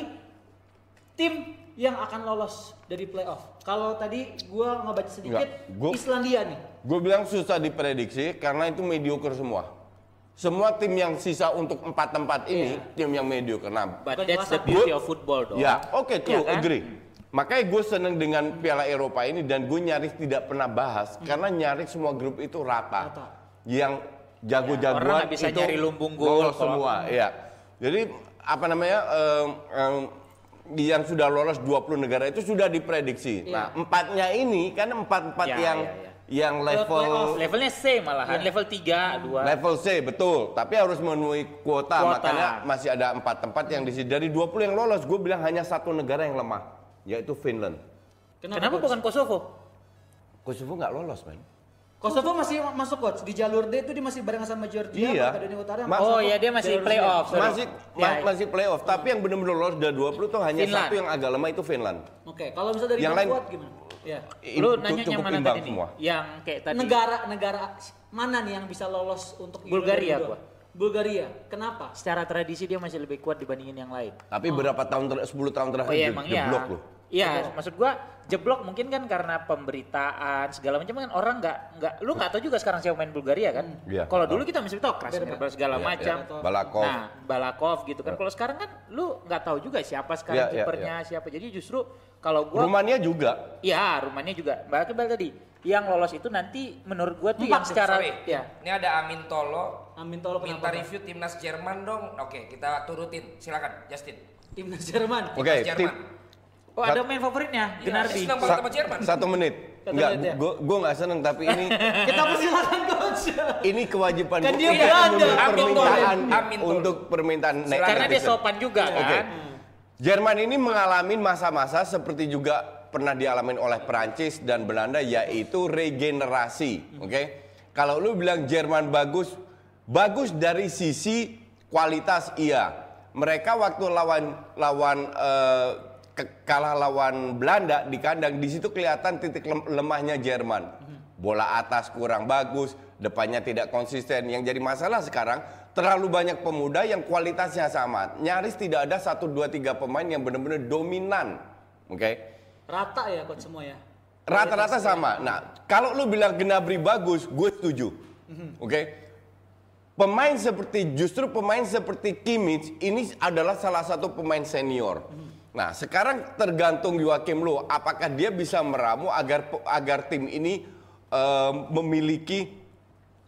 tim yang akan lolos dari playoff. Kalau tadi gua ngebaca sedikit Enggak, gua- Islandia nih. Gue bilang susah diprediksi karena itu mediocre semua. Semua tim yang sisa untuk empat tempat ini tim yang mediocre. Nah, But Bukan that's the beauty of football dong. Ya, oke true, Iya kan? agree. Makanya gue seneng dengan Piala Eropa ini dan gue nyaris tidak pernah bahas karena nyaris semua grup itu rata. Rata. Yang jago-jagoan Ya, bisa itu nyari lumbung gol semua. Iya. Jadi apa namanya em, em, yang sudah lolos 20 negara itu sudah diprediksi. Iya. Nah, empatnya ini kan empat-empat Ya, yang ya, ya. yang Playoff. level Levelnya C malahan, Iya. level 3, 2. Level C betul, tapi harus memenuhi kuota, Kuota. makanya masih ada empat tempat yang di sini. Dari 20 yang lolos, gue bilang hanya satu negara yang lemah, yaitu Finland. Kenapa coach? bukan Kosovo? Kosovo nggak lolos, men. Kosovo masih masuk coach di jalur D itu dia masih bareng sama Georgia, Iya. Makedonia Utara. Ma- Oh iya dia masih playoff. sorry. Masih Ya, ma- masih playoff, tapi yang benar-benar lolos dari 20 tuh hanya Finland. satu yang agak lemah itu Finland. Oke, kalau misalnya dari Yang lain- Fuad gimana? Ya. Lu nanya yang cukup mana imbang tadi semua. nih? Yang kayak tadi. Negara-negara mana nih yang bisa lolos untuk Bulgaria 2022? gua. Bulgaria. Kenapa? Secara tradisi dia masih lebih kuat dibandingin yang lain. Tapi berapa tahun ter- 10 tahun terakhir Oh iya emang iya. loh. Iya, maksud gua jeblok mungkin kan karena pemberitaan segala macam kan orang nggak nggak lu nggak tahu juga sekarang siapa main Bulgaria kan. Iya. Kalau dulu kita masih tahu keras segala Iya, macam. iya. Balakov. Nah, Balakov gitu kan. Kalau sekarang kan lu nggak tahu juga siapa sekarang Iya, iya, kipernya siapa. Jadi justru kalau gua Rumania juga. Iya, rumahnya juga. Balik balik tadi. Yang lolos itu nanti menurut gua tuh Empat, yang secara Sorry. ya Ini ada Amin Tolo. Amin Tolo Minta kenapa, Pak? review timnas Jerman dong. Oke, kita turutin. Silakan, Justin. Timnas Jerman. Oke, Timnas tim Jerman. Oh, ada main favoritnya, Iya, dia senang banget sama Jerman. Satu menit. Enggak, ya. gue gue nggak seneng tapi ini Kita persilakan coach. ini kewajiban Kan dia Belanda. Tolo. permintaan Amin untuk permintaan ne- Karena dia sopan juga Oke. kan. Jerman ini mengalami masa-masa seperti juga pernah dialami oleh Perancis dan Belanda yaitu regenerasi. Oke. Kalau lu bilang Jerman bagus, bagus dari sisi kualitas iya. Mereka waktu lawan lawan eh, ke- kalah lawan Belanda di kandang di situ kelihatan titik lem- lemahnya Jerman. Bola atas kurang bagus, depannya tidak konsisten. Yang jadi masalah sekarang terlalu banyak pemuda yang kualitasnya sama. Nyaris tidak ada satu dua tiga pemain yang benar-benar dominan. Oke. Rata ya coach semua ya. Rata-rata sama. Nah, kalau lu bilang Gnabry bagus, gue setuju. Oke. Pemain seperti justru pemain seperti Kimmich ini adalah salah satu pemain senior. Nah, sekarang tergantung Joachim Low apakah dia bisa meramu agar agar tim ini eh, memiliki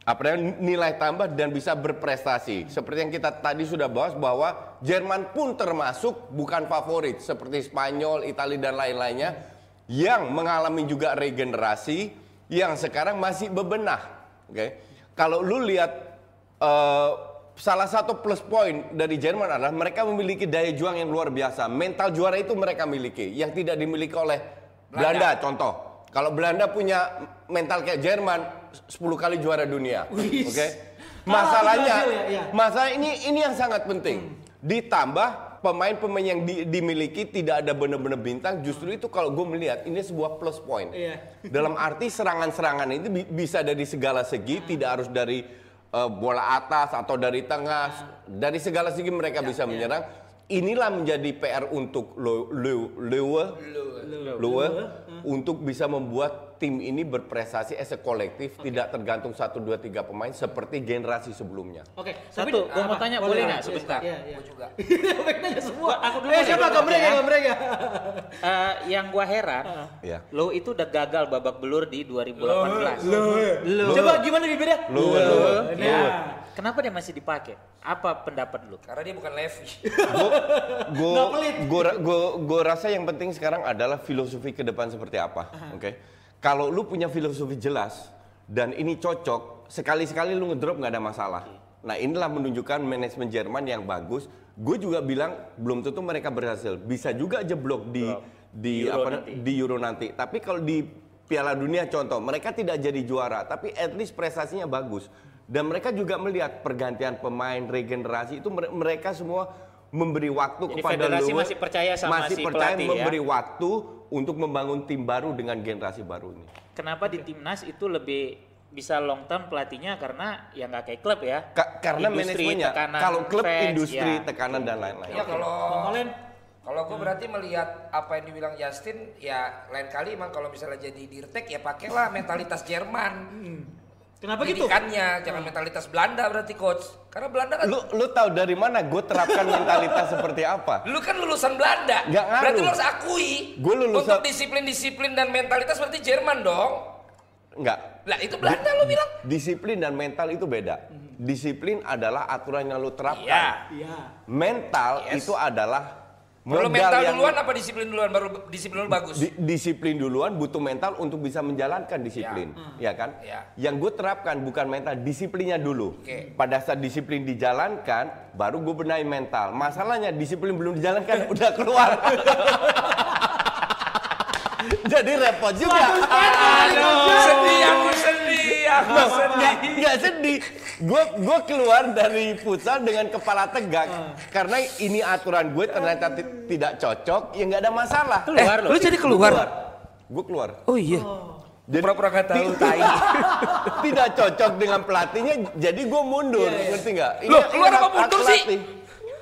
apa nilai tambah dan bisa berprestasi. Seperti yang kita tadi sudah bahas bahwa Jerman pun termasuk bukan favorit seperti Spanyol, Italia dan lain-lainnya yang mengalami juga regenerasi yang sekarang masih bebenah. Oke. Kalau lu lihat eh, salah satu plus point dari Jerman adalah mereka memiliki daya juang yang luar biasa. Mental juara itu mereka miliki yang tidak dimiliki oleh Belanda, contoh. Kalau Belanda punya mental kayak Jerman 10 kali juara dunia. Oke. Kalah Masalahnya ya, iya. masalah ini ini yang sangat penting. Ditambah pemain-pemain yang di- dimiliki tidak ada benar-benar bintang, justru itu kalau gue melihat ini sebuah plus point. Iya. Dalam arti serangan-serangan itu bi- bisa dari segala segi, tidak harus dari eh, bola atas atau dari tengah, dari segala segi mereka bisa menyerang. Inilah menjadi PR untuk Lo- Lo- Lowe, Lowe, untuk bisa membuat tim ini berprestasi as a kolektif, tidak tergantung satu dua tiga pemain seperti generasi sebelumnya. Oke, Satu, gua mau tanya, boleh nggak Iya, sebentar? Iya, iya. Gue juga. Nanya semua. Aku dulu Eh, siapa gambarnya ya. gambarnya? Eh, yang gua heran, Ya. lo itu udah gagal babak belur di 2018. Coba gimana bibirnya? Lowe, Lowe, Nah. Lowe. Kenapa dia masih dipakai? Apa pendapat lu? Karena dia bukan Levi. Gue pelit. gue rasa yang penting sekarang adalah filosofi ke depan seperti apa. Oke. Kalau lu punya filosofi jelas dan ini cocok, sekali-sekali lu ngedrop nggak ada masalah. Nah inilah menunjukkan manajemen Jerman yang bagus. Gue juga bilang belum tentu mereka berhasil. Bisa juga jeblok di di Euro apa nanti. di Euro nanti. Tapi kalau di Piala Dunia contoh, mereka tidak jadi juara, tapi at least prestasinya bagus. Dan mereka juga melihat pergantian pemain, regenerasi itu mere- mereka semua memberi waktu Jadi kepada federasi Lowe, masih percaya sama masih si percaya pelatih ya? memberi waktu untuk membangun tim baru dengan generasi baru ini. Kenapa di timnas itu lebih bisa long term pelatihnya karena ya nggak kayak klub ya? Ka- karena Industri, manajemennya, tekanan kalau klub fans, industri, ya. tekanan dan lain-lain. Ya kalau kalau gue berarti melihat apa yang dibilang Justin, ya lain kali emang kalau misalnya jadi dirtek ya pakailah mentalitas Jerman. Kenapa gitu? Pendidikannya, jangan mentalitas Belanda berarti coach. Karena Belanda kan Lu lu tahu dari mana gue terapkan mentalitas seperti apa? Lu kan lulusan Belanda. Nggak ngaruh. Berarti lu harus akui. Gua lulusan- Untuk disiplin-disiplin dan mentalitas berarti Jerman dong. Enggak. Lah itu Belanda lu bilang. Disiplin dan mental itu beda. Disiplin adalah aturan yang lu terapkan. Iya. Iya. Mental Yes. itu adalah Modal mental yang duluan apa disiplin duluan baru disiplin dulu bagus. Di- disiplin duluan butuh mental untuk bisa menjalankan disiplin, ya, kan? Ya. Yang gue terapkan bukan mental, disiplinnya dulu. Oke. Pada saat disiplin dijalankan, baru gue benahi mental. Masalahnya disiplin belum dijalankan, udah keluar. Jadi repot juga. sedih aku sedih Loh, sedih. nggak, nggak sedih. Gue gue keluar dari futsal dengan kepala tegak karena ini aturan gue ternyata ti- tidak cocok, ya nggak ada masalah. Keluar loh. lu jadi keluar. Gue keluar. Oh iya. Jadi Pura-pura gak tahu tai. tidak cocok dengan pelatihnya, jadi gue mundur, ngerti nggak? Loh, keluar apa mundur sih?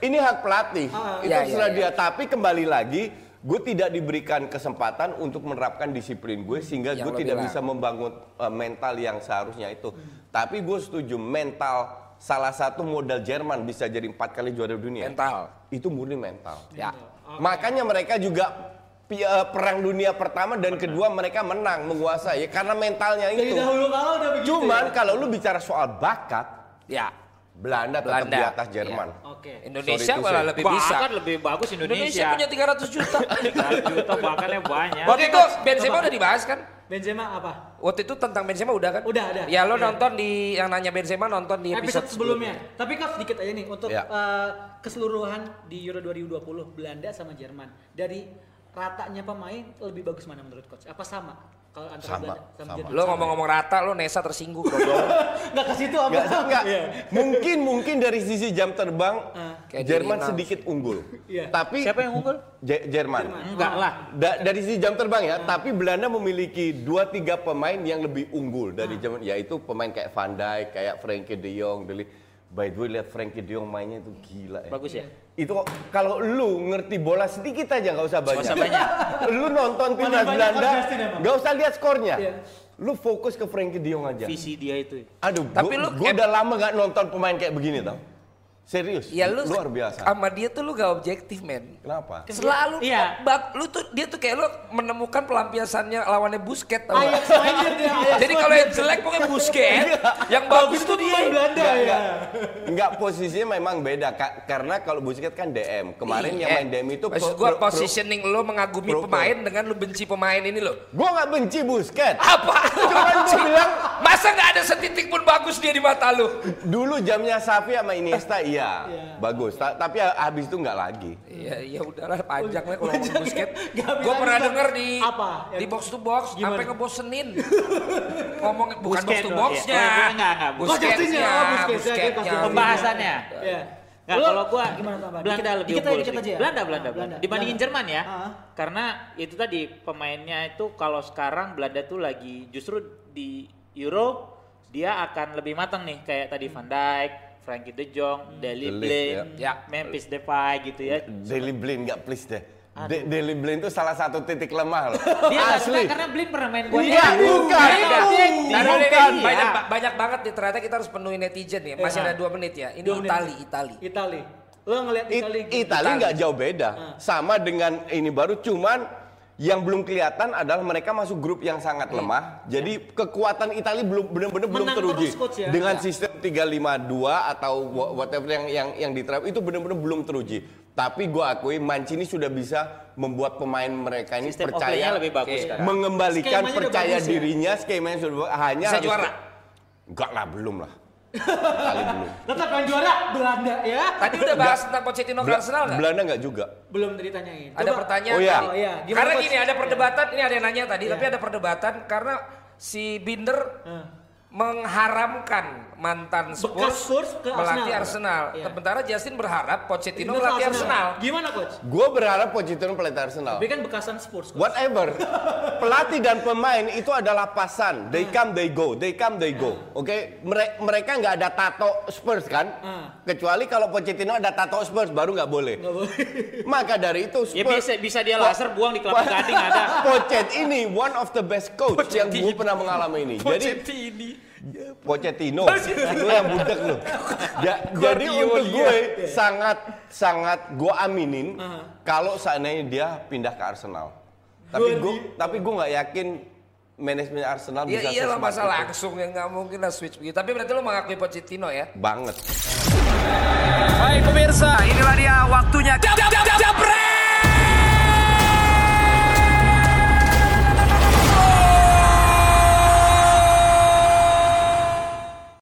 Ini hak pelatih, itu Iya, terserah iya, dia. Tapi kembali lagi, gue tidak diberikan kesempatan untuk menerapkan disiplin gue sehingga gue tidak bilang. bisa membangun uh, mental yang seharusnya itu. Tapi gue setuju mental salah satu modal Jerman bisa jadi empat kali juara dunia. Mental. Itu murni mental. Ya. Makanya mereka juga uh, perang dunia pertama dan kedua mereka menang menguasai ya karena mentalnya itu. dahulu kala udah begitu. Cuman ya? kalau lu bicara soal bakat, Ya. Belanda tetap Belanda. di atas Jerman. Oke. Indonesia Sorry to malah lebih bisa. Bahkan lebih bagus Indonesia Indonesia. punya 300 juta. 3 juta bahkannya banyak. Waktu itu Benzema udah dibahas kan? Benzema apa? Waktu itu tentang Benzema udah kan? Udah, ada. Ya lo Iya. nonton di yang nanya Benzema nonton di episode, sebelumnya. Tapi kan sedikit aja nih untuk Ya. eh, keseluruhan di Euro 2020 Belanda sama Jerman. Dari ratanya pemain lebih bagus mana menurut coach? Apa sama? Kalau antara Sama, Belanda sama, sama. Jerman. Lo ngomong-ngomong rata, lo Nesa tersinggung. Enggak ke situ apa? Nggak, nggak. Iya. Mungkin mungkin dari sisi jam terbang Kayak Jerman di sedikit unggul. Iya. Tapi Siapa yang unggul? Je- Jerman. Enggak lah. Da- dari sisi jam terbang ya, tapi Belanda memiliki dua tiga pemain yang lebih unggul dari zaman yaitu pemain kayak Van Dijk, kayak Frenkie De Jong, Deli. By the way lihat Frenkie De Jong mainnya itu gila ya. Bagus ya? Itu kalau lu ngerti bola sedikit aja nggak usah banyak. usah banyak. lu nonton timnas banyak Belanda, nggak usah lihat skornya. Iya. Lu fokus ke Frenkie De Jong aja. Visi dia itu. Aduh, Tapi gue lu- udah lama nggak nonton pemain kayak begini tau. Serius, Ya lu luar biasa. Sama dia tuh lu gak objektif men. Kenapa? Selalu Iya. bak, lu tuh dia tuh kayak lu menemukan pelampiasannya lawannya Busket tau Ajax dia Ajax Jadi kalau yang jelek pokoknya Busket, yang bagus tuh dia. Belanda Enggak, ya. enggak. Enggak, posisinya memang beda Kak. karena kalau Busquets kan DM. Kemarin yang Iya. main DM itu Maksud gua pro- pro- positioning lu mengagumi pro- pro. pemain dengan lu benci pemain ini lo. Gua nggak benci Busquets. Apa? Cuman gua bilang Masa nggak ada setitik pun bagus dia di mata lu? dulu jamnya Xavi sama Iniesta iya, Iya. bagus. Ta- tapi habis itu nggak lagi. Iya, ya udahlah panjang lah kalau ngomong. Nggak bisa Gua pernah denger di Apa? Yang- di box to box Gimana? sampai ngebosenin. ngomong bukan box to boxnya. iya. Enggak, enggak, dia Busquetsnya. kasih Pembahasannya. Iya. Lu kalau gua gimana tambah? Belanda Dikit- lebih dikit unggul dikit aja ya? Belanda, Ah, Belanda, Belanda. Dibandingin Belanda. Jerman ya. Ah. Karena itu tadi pemainnya itu kalau sekarang Belanda tuh lagi justru di Euro dia akan lebih matang nih kayak tadi Van Dijk, Frankie De Jong, Deli De Ligt, Blind, ya. Memphis Depay gitu ya. Daily Blind nggak please deh. De- Daily Blind itu salah satu titik lemah loh. Dia nggak suka Asli. karena Blind pernah main buat Iya, bukan. Beda. Bukan. Banyak, Iya. ba- banyak banget nih ternyata kita harus penuhi netizen ya. Masih Iya. ada dua menit ya. Ini. Itali, Itali. Itali. Lu ngeliat It- Itali. Itali nggak jauh beda, sama dengan ini baru. Cuman yang belum kelihatan adalah mereka masuk grup yang sangat lemah. Jadi kekuatan Itali belum benar-benar belum teruji terus, Coach, ya? dengan Ya. sistem 352 atau wha- whatever yang yang yang diterapkan itu benar-benar belum teruji. Tapi gua akui Mancini sudah bisa membuat pemain mereka ini Sistem percaya lebih bagus sekarang. mengembalikan Skemanya percaya bagus ya? dirinya skemanya sudah hanya Bisa harus- juara? Enggak lah, belum lah. Kali belum. Tetap yang juara Belanda ya. Tadi udah bahas tentang Pochettino ke Arsenal nggak? Belanda enggak juga. Belum ditanyain. Ada Coba. pertanyaan Oh, iya. tadi. Oh, iya. Gimana, Karena gini ada perdebatan, ini ada yang nanya tadi, Iya. tapi ada perdebatan karena si Binder Hah. mengharamkan mantan Spurs, Spurs ke melatih Arsenal. Arsenal. Iya. Sementara Justin berharap Pochettino Ini ke melatih Arsenal. Gimana coach? Gue berharap Pochettino pelatih Arsenal. Tapi kan bekasan Spurs. Coach. Whatever. Pelatih dan pemain itu adalah pasan. They come, they go. They come, they go. Oke, Mere- mereka nggak ada tato Spurs kan? Hmm. Kecuali kalau Pochettino ada tato Spurs baru nggak boleh. Nggak boleh. Maka dari itu Ya Spurs. bisa bisa dia laser buang di kelapa gading ada. Pochet ini one of the best coach yang gue pernah mengalami ini. Jadi Pochettino. Pochettino, lu yang budak lu. Ja- jadi untuk gue sangat sangat gue aminin kalau seandainya dia pindah ke Arsenal. Tapi gue tapi gue nggak yakin manajemen Arsenal Ya bisa iyalah sesmart masa itu. langsung ya nggak mungkin lah switch begitu. Tapi berarti lo mengakui Pochettino ya? Banget. Baik pemirsa, inilah dia waktunya.